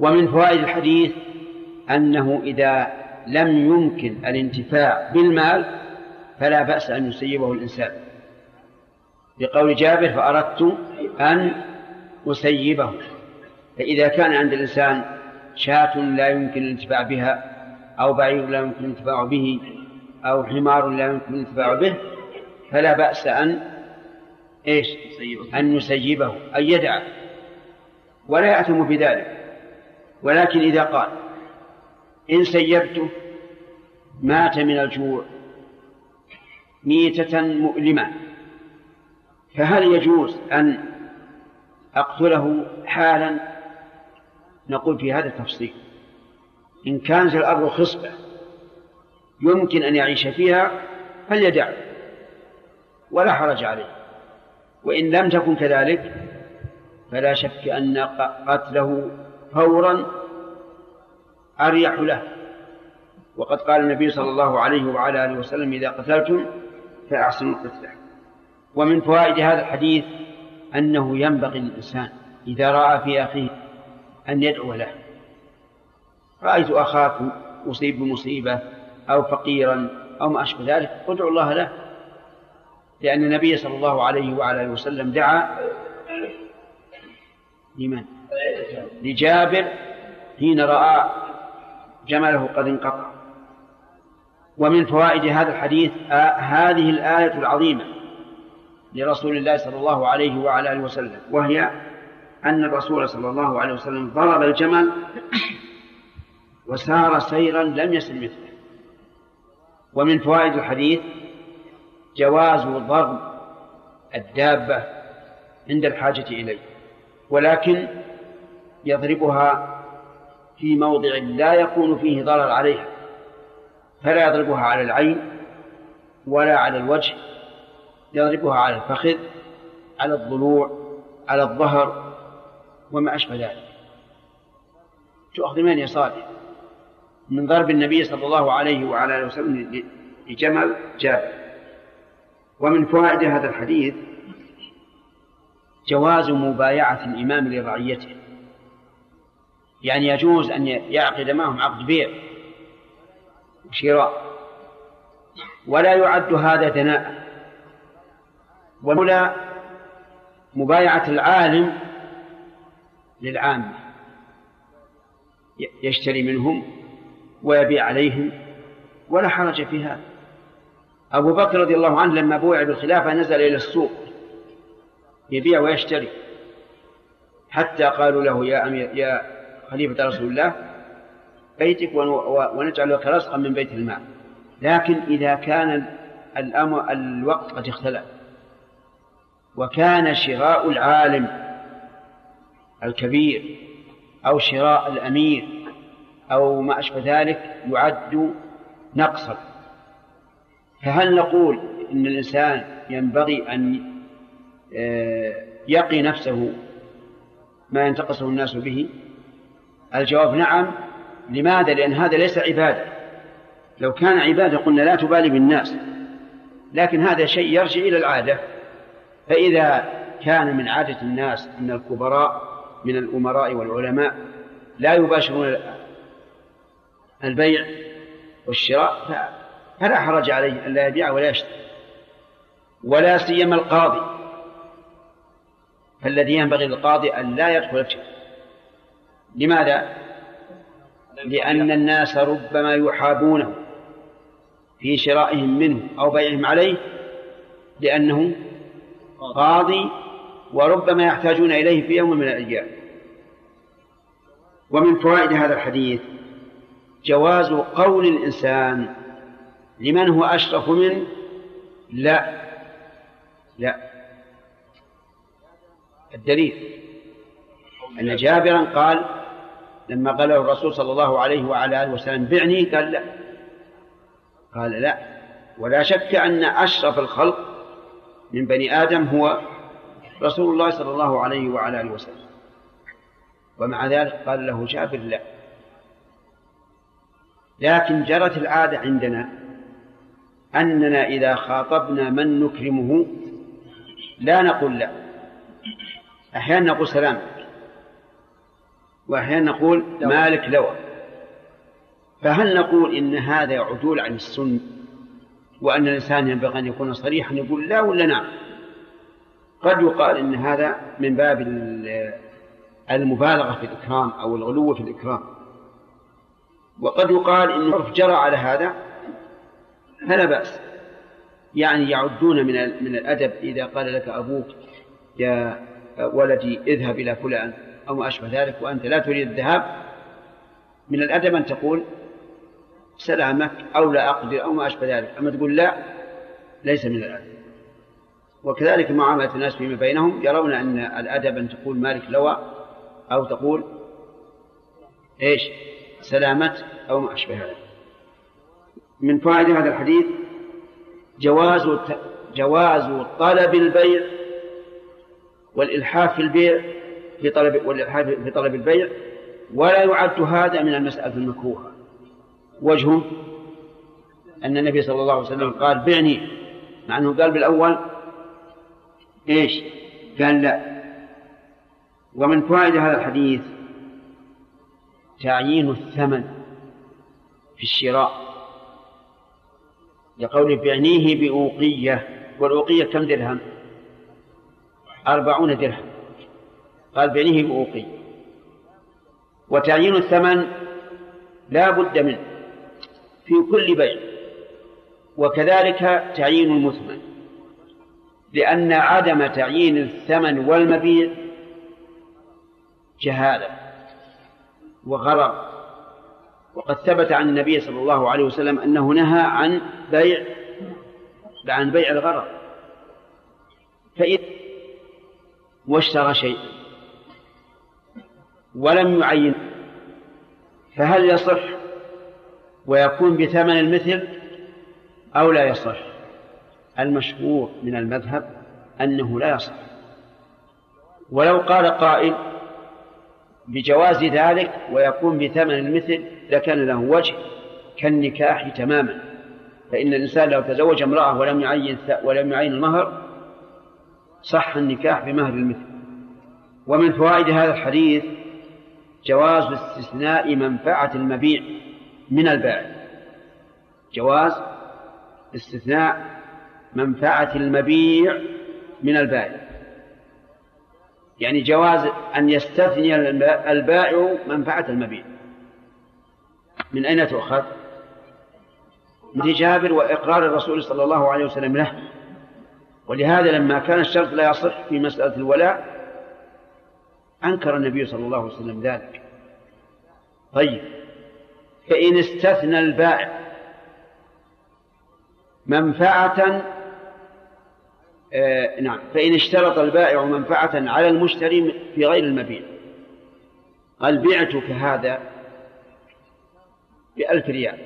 ومن فوائد الحديث أنه إذا لم يمكن الانتفاع بالمال فلا بأس أن يسيبه الإنسان. بقول جابر فأردت أن أسيبه. فإذا كان عند الإنسان شاة لا يمكن الانتفاع بها أو بعير لا يمكن الانتفاع به أو حمار لا يمكن الانتفاع به فلا بأس أن إيش؟ أن يسيبه أن يدعه. ولا يأثم بذلك ولكن إذا قال إن سيبته مات من الجوع ميتة مؤلمة. فهل يجوز أن أقتله حالا؟ نقول في هذا التفصيل. إن كانت الأرض خصبة يمكن أن يعيش فيها فليدع ولا حرج عليه. وإن لم تكن كذلك فلا شك أن قتله فورا أريح له. وقد قال النبي صلى الله عليه وعلى آله وسلم إذا قتلتم فأحسنوا القتلة ومن فوائد هذا الحديث أنه ينبغي للإنسان إذا رأى في أخيه أن يدعو له. رأيت أخاك أصيب بمصيبة أو فقيرا أو ما أشبه ذلك ادعو الله له. لأن النبي صلى الله عليه وعلى آله وسلم دعا لمن؟ لجابر حين رأى جمله قد انقطع. ومن فوائد هذا الحديث آه هذه الآية العظيمة لرسول الله صلى الله عليه وعلى آله وسلم وهي أن الرسول صلى الله عليه وسلم ضرب الجمل وسار سيرا لم يسر مثله. ومن فوائد الحديث جواز ضرب الدابة عند الحاجة إليه ولكن يضربها في موضع لا يكون فيه ضرر عليها فلا يضربها على العين ولا على الوجه يضربها على الفخذ على الضلوع على الظهر وما أشبه ذلك. تؤخذ من صالح؟ من ضرب النبي صلى الله عليه وعلى آله وسلم لجمل جابر. ومن فوائد هذا الحديث جواز مبايعة الإمام لرعيته. يعني يجوز أن يعقد معهم عقد بيع وشراء. ولا يعد هذا دناء ولا مبايعة العالم للعامة. يشتري منهم ويبيع عليهم ولا حرج في هذا. أبو بكر رضي الله عنه لما بوع بالخلافة نزل إلى السوق يبيع ويشتري. حتى قالوا له يا أمير يا خليفة رسول الله بيتك ونجعل لك رزقا من بيت المال. لكن إذا كان الأمر الوقت قد اختلف. وكان شراء العالم الكبير أو شراء الأمير أو ما أشبه ذلك يعد نقصا. فهل نقول إن الإنسان ينبغي أن آه، يقي نفسه ما ينتقصه الناس به؟ الجواب نعم. لماذا؟ لأن هذا ليس عبادة. لو كان عبادة قلنا لا تبالي بالناس لكن هذا شيء يرجع إلى العادة. فإذا كان من عادة الناس أن الكبراء من الأمراء والعلماء لا يباشرون البيع والشراء فلا حرج عليه أن لا يبيع ولا يشتري ولا سيما القاضي فالذي ينبغي للقاضي أن لا يدخل الشرك لماذا؟ لأن الناس ربما يحابونه في شرائهم منه أو بيعهم عليه لأنه قاضي وربما يحتاجون إليه في يوم من الأيام. ومن فوائد هذا الحديث جواز قول الإنسان لمن هو أشرف منه لا. لا. الدليل أن جابرا قال لما قال له الرسول صلى الله عليه وعلى آله وسلم بعني قال لا. قال لا. ولا شك أن أشرف الخلق من بني آدم هو رسول الله صلى الله عليه وعلى آله وسلم. ومع ذلك قال له جابر لا. لكن جرت العادة عندنا أننا إذا خاطبنا من نكرمه لا نقول لا. أحيانا نقول سلامك وأحيانا نقول مالك لوى فهل نقول إن هذا عدول عن السنة؟ وأن الإنسان ينبغي أن يكون صريحا يقول لا ولا نعم. قد يقال إن هذا من باب المبالغة في الإكرام أو الغلو في الإكرام. وقد يقال إن العرف جرى على هذا فلا بأس. يعني يعدون من من الأدب إذا قال لك أبوك يا ولدي اذهب إلى فلان أو ما أشبه ذلك وأنت لا تريد الذهاب. من الأدب أن تقول سلامك أو لا أقدر أو ما أشبه ذلك. أما تقول لا ليس من الأدب. وكذلك معاملة الناس فيما بينهم يرون أن الأدب أن تقول مالك لوى أو تقول إيش؟ سلامت أو ما أشبه ذلك. من فوائد هذا الحديث جواز جواز طلب البيع والإلحاف في البيع في طلب والإلحاف في طلب البيع ولا يعد هذا من المسألة المكروهة. وجهه أن النبي صلى الله عليه وسلم قال بعني مع أنه قال بالأول إيش؟ قال لا. ومن فوائد هذا الحديث تعيين الثمن في الشراء. لقول بعنيه بأوقية والأوقية كم درهم؟ أربعون درهم. قال بعنيه بأوقية. وتعيين الثمن لا بد منه. في كل بيع. وكذلك تعيين المثمن. لأن عدم تعيين الثمن والمبيع جهالة وغرر. وقد ثبت عن النبي صلى الله عليه وسلم أنه نهى عن بيع عن بيع الغرر. فإذ واشترى شيئا ولم يعين فهل يصح ويكون بثمن المثل أو لا يصح. المشهور من المذهب أنه لا يصح. ولو قال قائل بجواز ذلك ويكون بثمن المثل لكان له وجه كالنكاح تماما. فإن الإنسان لو تزوج امرأة ولم يعين ولم يعين المهر صح النكاح بمهر المثل. ومن فوائد هذا الحديث جواز استثناء منفعة المبيع. من البائع جواز استثناء منفعة المبيع من البائع. يعني جواز أن يستثني البائع منفعة المبيع. من أين تؤخذ؟ من جابر وإقرار الرسول صلى الله عليه وسلم له. ولهذا لما كان الشرط لا يصح في مسألة الولاء أنكر النبي صلى الله عليه وسلم ذلك. طيب. فإن استثنى البائع منفعة آه نعم فإن اشترط البائع منفعة على المشتري في غير المبيع. قال بعتك هذا بألف ريال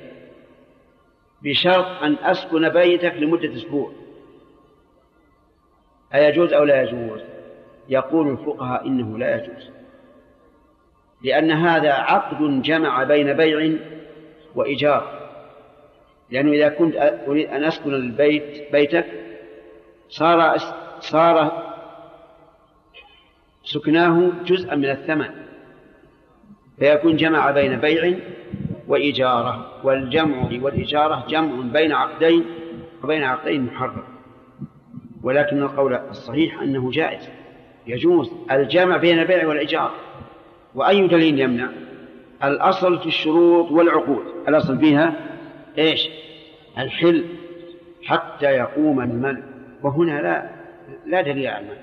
بشرط أن أسكن بيتك لمدة أسبوع. أيجوز أو لا يجوز؟ يقول الفقهاء إنه لا يجوز. لأن هذا عقد جمع بين بيع وإيجار. لأنه إذا كنت أريد أن أسكن البيت بيتك صار صار سكناه جزءا من الثمن فيكون جمع بين بيع وإجارة والجمع والإجارة جمع بين عقدين وبين عقدين محرم. ولكن القول الصحيح أنه جائز يجوز الجمع بين البيع والإيجار. وأي دليل يمنع؟ الأصل في الشروط والعقود. الأصل فيها إيش؟ الحل حتى يقوم المنع وهنا لا لا دليل على المنع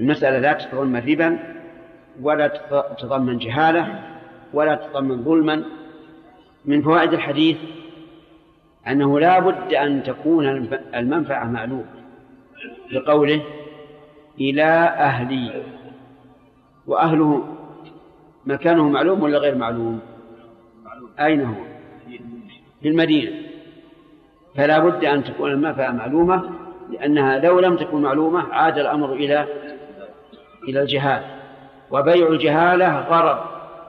المسألة لا تتضمن ربا ولا تتضمن جهالة ولا تتضمن ظلما. من فوائد الحديث أنه لا بد أن تكون المنفعة معلومة لقوله إلى أهلي وأهله مكانه معلوم ولا غير معلوم؟ أين هو؟ في المدينة. فلا بد أن تكون المنفعة معلومة لأنها لو لم تكن معلومة عاد الأمر إلى إلى الجهالة وبيع الجهالة غرض.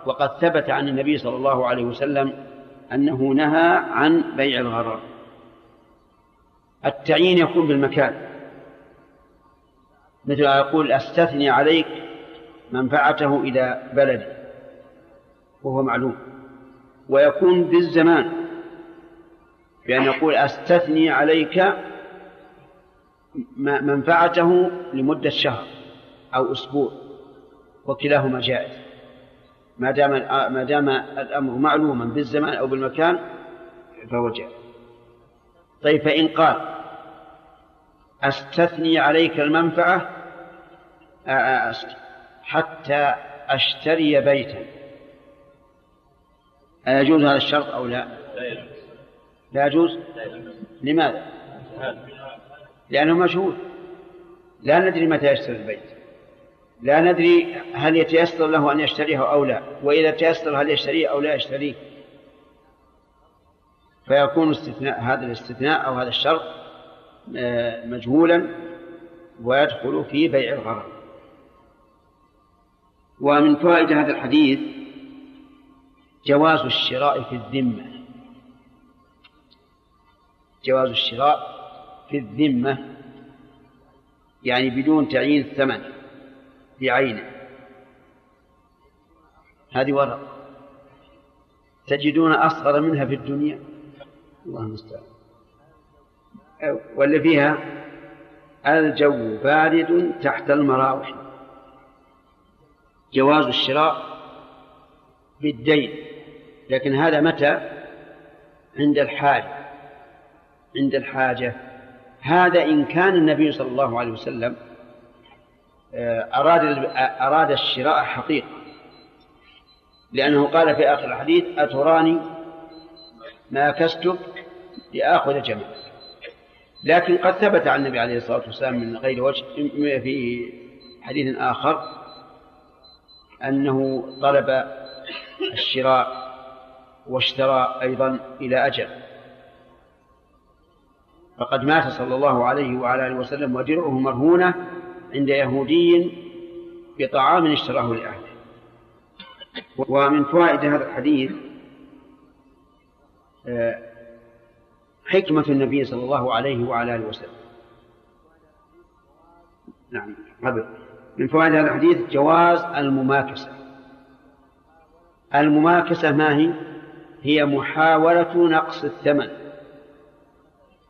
وقد ثبت عن النبي صلى الله عليه وسلم أنه نهى عن بيع الغرر. التعيين يكون بالمكان. مثل يقول أستثني عليك منفعته إلى بلدي. وهو معلوم. ويكون بالزمان بأن يقول أستثني عليك منفعته لمدة شهر أو أسبوع وكلاهما جائز. ما دام ما دام الأمر معلوما بالزمان أو بالمكان فهو جائز. طيب فإن قال أستثني عليك المنفعة حتى أشتري بيتا. أيجوز هذا الشرط أو لا؟ لا يجوز. لماذا؟ لأنه مشهور. لا ندري متى يشتري البيت. لا ندري هل يتيسر له أن يشتريه أو لا. وإذا تيسر هل يشتريه أو لا يشتريه. فيكون استثناء هذا الاستثناء أو هذا الشرط آه، مجهولا ويدخل في بيع الغرض. ومن فوائد هذا الحديث جواز الشراء في الذمة. جواز الشراء في الذمة يعني بدون تعيين الثمن بعينه. هذه ورقة تجدون أصغر منها في الدنيا. الله المستعان. واللي فيها الجو بارد تحت المراوح. جواز الشراء بالدين. لكن هذا متى؟ عند الحاجة. عند الحاجة. هذا إن كان النبي صلى الله عليه وسلم آه، أراد أراد الشراء حقيقة. لأنه قال في آخر الحديث أتراني ما كستك لآخذ جمال لكن قد ثبت عن النبي عليه الصلاة والسلام من غير وجه في حديث آخر أنه طلب الشراء واشترى أيضا إلى أجل. فقد مات صلى الله عليه وعلى آله وسلم ودرعه مرهونة عند يهودي بطعام اشتراه لأهله. ومن فوائد هذا الحديث آه، حكمة النبي صلى الله عليه وعلى آله وسلم. نعم قبل من فوائد هذا الحديث جواز المماكسة. المماكسة ما هي؟ هي محاولة نقص الثمن.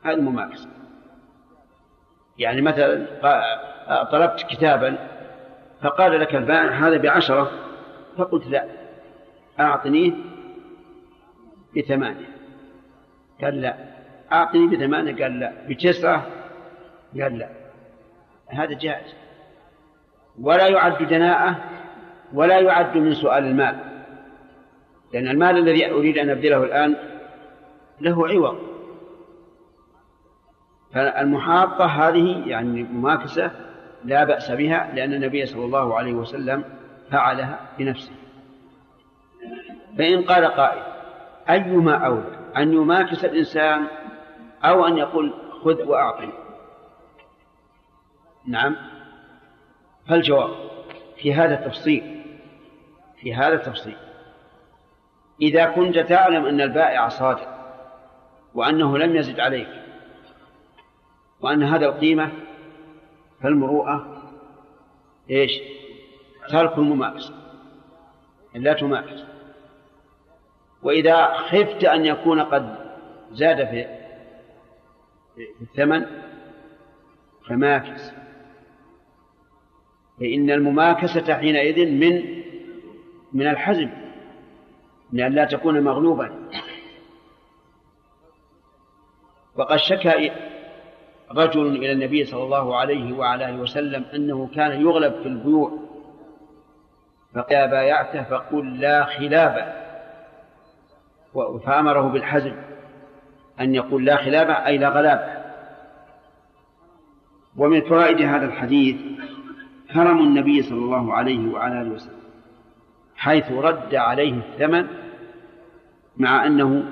هذه المماكسة يعني مثلا طلبت كتابا فقال لك البائع هذا بعشرة فقلت لا أعطنيه بثمانية. قال لا. أعطني بثمانية قال لا. بتسعة قال لا. هذا جائز. ولا يعد دناءة ولا يعد من سؤال المال. لأن المال الذي أريد أن أبذله الآن له عوض. فالمحاطة هذه يعني مماكسة لا بأس بها لأن النبي صلى الله عليه وسلم فعلها بنفسه. فإن قال قائل أيما أولى أن يماكس الإنسان أو أن يقول خذ وأعطني؟ نعم. فالجواب في هذا التفصيل في هذا التفصيل إذا كنت تعلم أن البائع صادق وأنه لم يزد عليك وأن هذا القيمة فالمروءة إيش؟ ترك المماكسة لا تماكس وإذا خفت أن يكون قد زاد في الثمن فماكس. فإن المماكسة حينئذ من من الحزم. من أن لا تكون مغلوبا. وقد شكى رجل إلى النبي صلى الله عليه وعلى آله وسلم أنه كان يغلب في البيوع. فإذا بايعته فقل لا خلاب. فأمره بالحزم أن يقول لا خلاب أي لا غلاب. ومن فوائد هذا الحديث كرم النبي صلى الله عليه وعلى آله وسلم حيث رد عليه الثمن مع أنه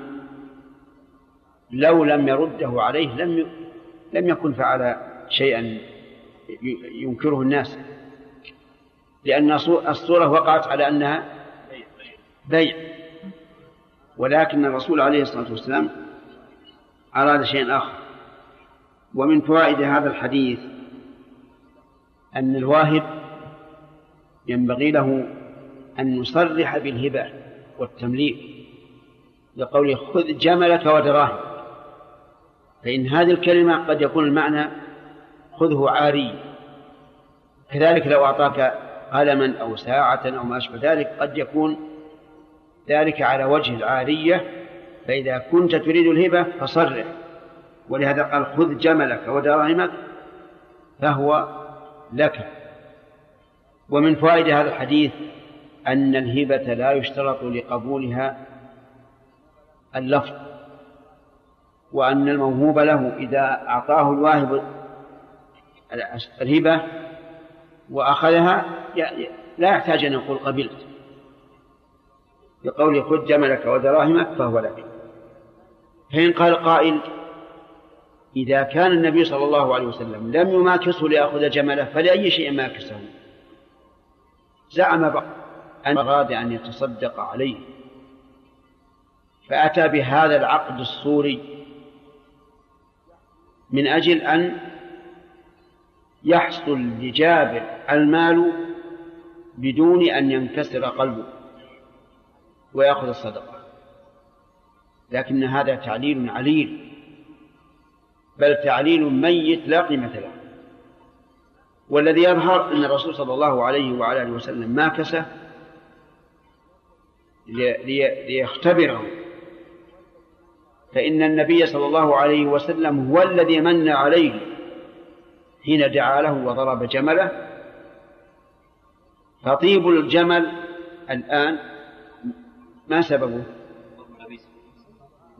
لو لم يرده عليه لم لم يكن فعل شيئا ينكره الناس. لأن الصورة وقعت على أنها بيع. ولكن الرسول عليه الصلاة والسلام أراد شيئا آخر. ومن فوائد هذا الحديث أن الواهب ينبغي له أن يصرح بالهبة والتمليك. لقوله خذ جملك ودراهم. فإن هذه الكلمة قد يكون المعنى خذه عاري. كذلك لو أعطاك قلما أو ساعة أو ما أشبه ذلك قد يكون ذلك على وجه العارية. فإذا كنت تريد الهبة فصرح. ولهذا قال خذ جملك ودراهمك فهو لك. ومن فوائد هذا الحديث أن الهبة لا يشترط لقبولها اللفظ وأن الموهوب له إذا أعطاه الواهب الهبة وأخذها لا يحتاج أن يقول قبلت. بقوله خذ جملك ودراهمك فهو لك. فإن قال قائل إذا كان النبي صلى الله عليه وسلم لم يماكسه ليأخذ جمله فلأي شيء ماكسه؟ زعم بعض أن أراد أن يتصدق عليه. فأتى بهذا العقد الصوري من أجل أن يحصل لجابر المال بدون أن ينكسر قلبه ويأخذ الصدقة. لكن هذا تعليل عليل بل تعليل ميت لا قيمة له. والذي يظهر أن الرسول صلى الله عليه وعلى آله وسلم ماكسه ليختبره. فإن النبي صلى الله عليه وسلم هو الذي من عليه حين دعا له وضرب جمله. فطيب الجمل الآن ما سببه؟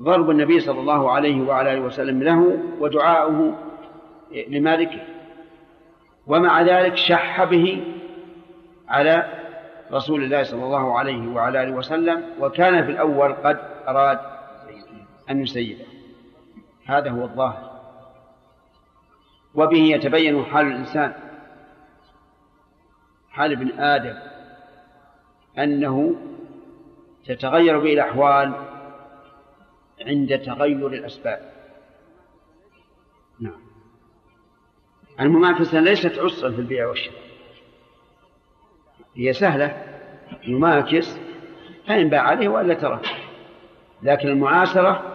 ضرب النبي صلى الله عليه وعلى آله وسلم له ودعاؤه لمالكه. ومع ذلك شح به على رسول الله صلى الله عليه وعلى آله وسلم. وكان في الأول قد أراد أن يسيبه هذا هو الظاهر. وبه يتبين حال الإنسان. حال ابن آدم. أنه تتغير به الأحوال عند تغير الأسباب. نعم. المماكسة ليست عسرا في البيع والشراء. هي سهلة. يماكس فإن باع عليه وإلا ترك. لكن المعاسرة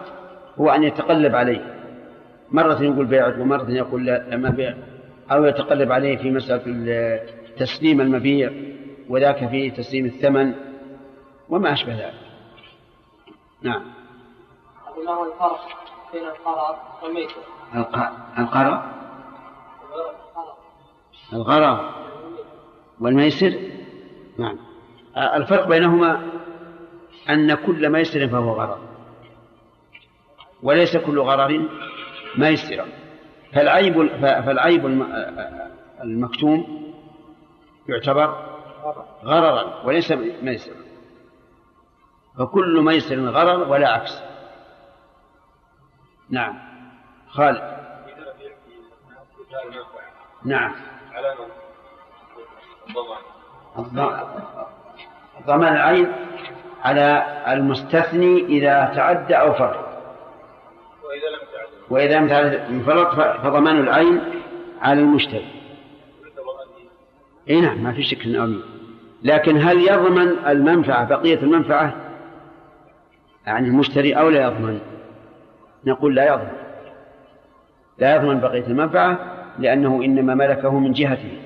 هو أن يتقلب عليه. مرة يقول بيعت ومرة يقول لا ما بيع. أو يتقلب عليه في مسألة تسليم المبيع وذاك في تسليم الثمن وما أشبه ذلك. نعم. ما هو الفرق بين القرار والميسر القرار؟ الغرر والميسر؟ نعم. الفرق بينهما أن كل ميسر فهو غرر وليس كل غرر ميسرا فالعيب فالعيب المكتوم يعتبر غررا وليس ميسرا فكل ميسر غرر ولا عكس. نعم. خالد. نعم. ضمان العين على المستثني إذا تعدى أو فرط وإذا لم تعد. فرط فضمان العين على المشتري. إي نعم ما في شك إنه لكن هل يضمن المنفعة بقية المنفعة؟ عن المشتري أو لا يضمن؟ نقول لا يضمن. لا يضمن بقية المنفعة لأنه إنما ملكه من جهته.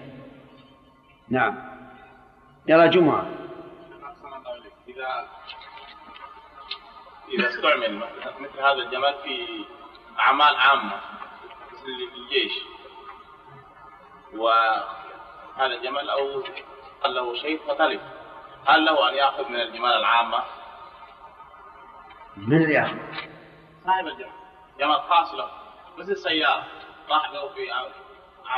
نعم. يرى جمعة. إذا إذا استعمل مثل هذا الجمال في أعمال عامة مثل اللي في الجيش. وهذا الجمل أو قال له شيء فتلف هل له أن يأخذ من الجمال العامة؟ من اللي يأخذ؟ صاحب الجمل جمال خاص له مثل سيارة راح له في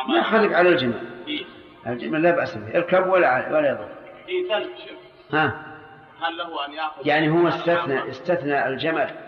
ما خلق على الجمل إيه؟ الجمل لا بأس به اركب ولا ولا يضر. في ثلج ها؟ هل له أن يأخذ يعني هو استثنى استثنى الجمل.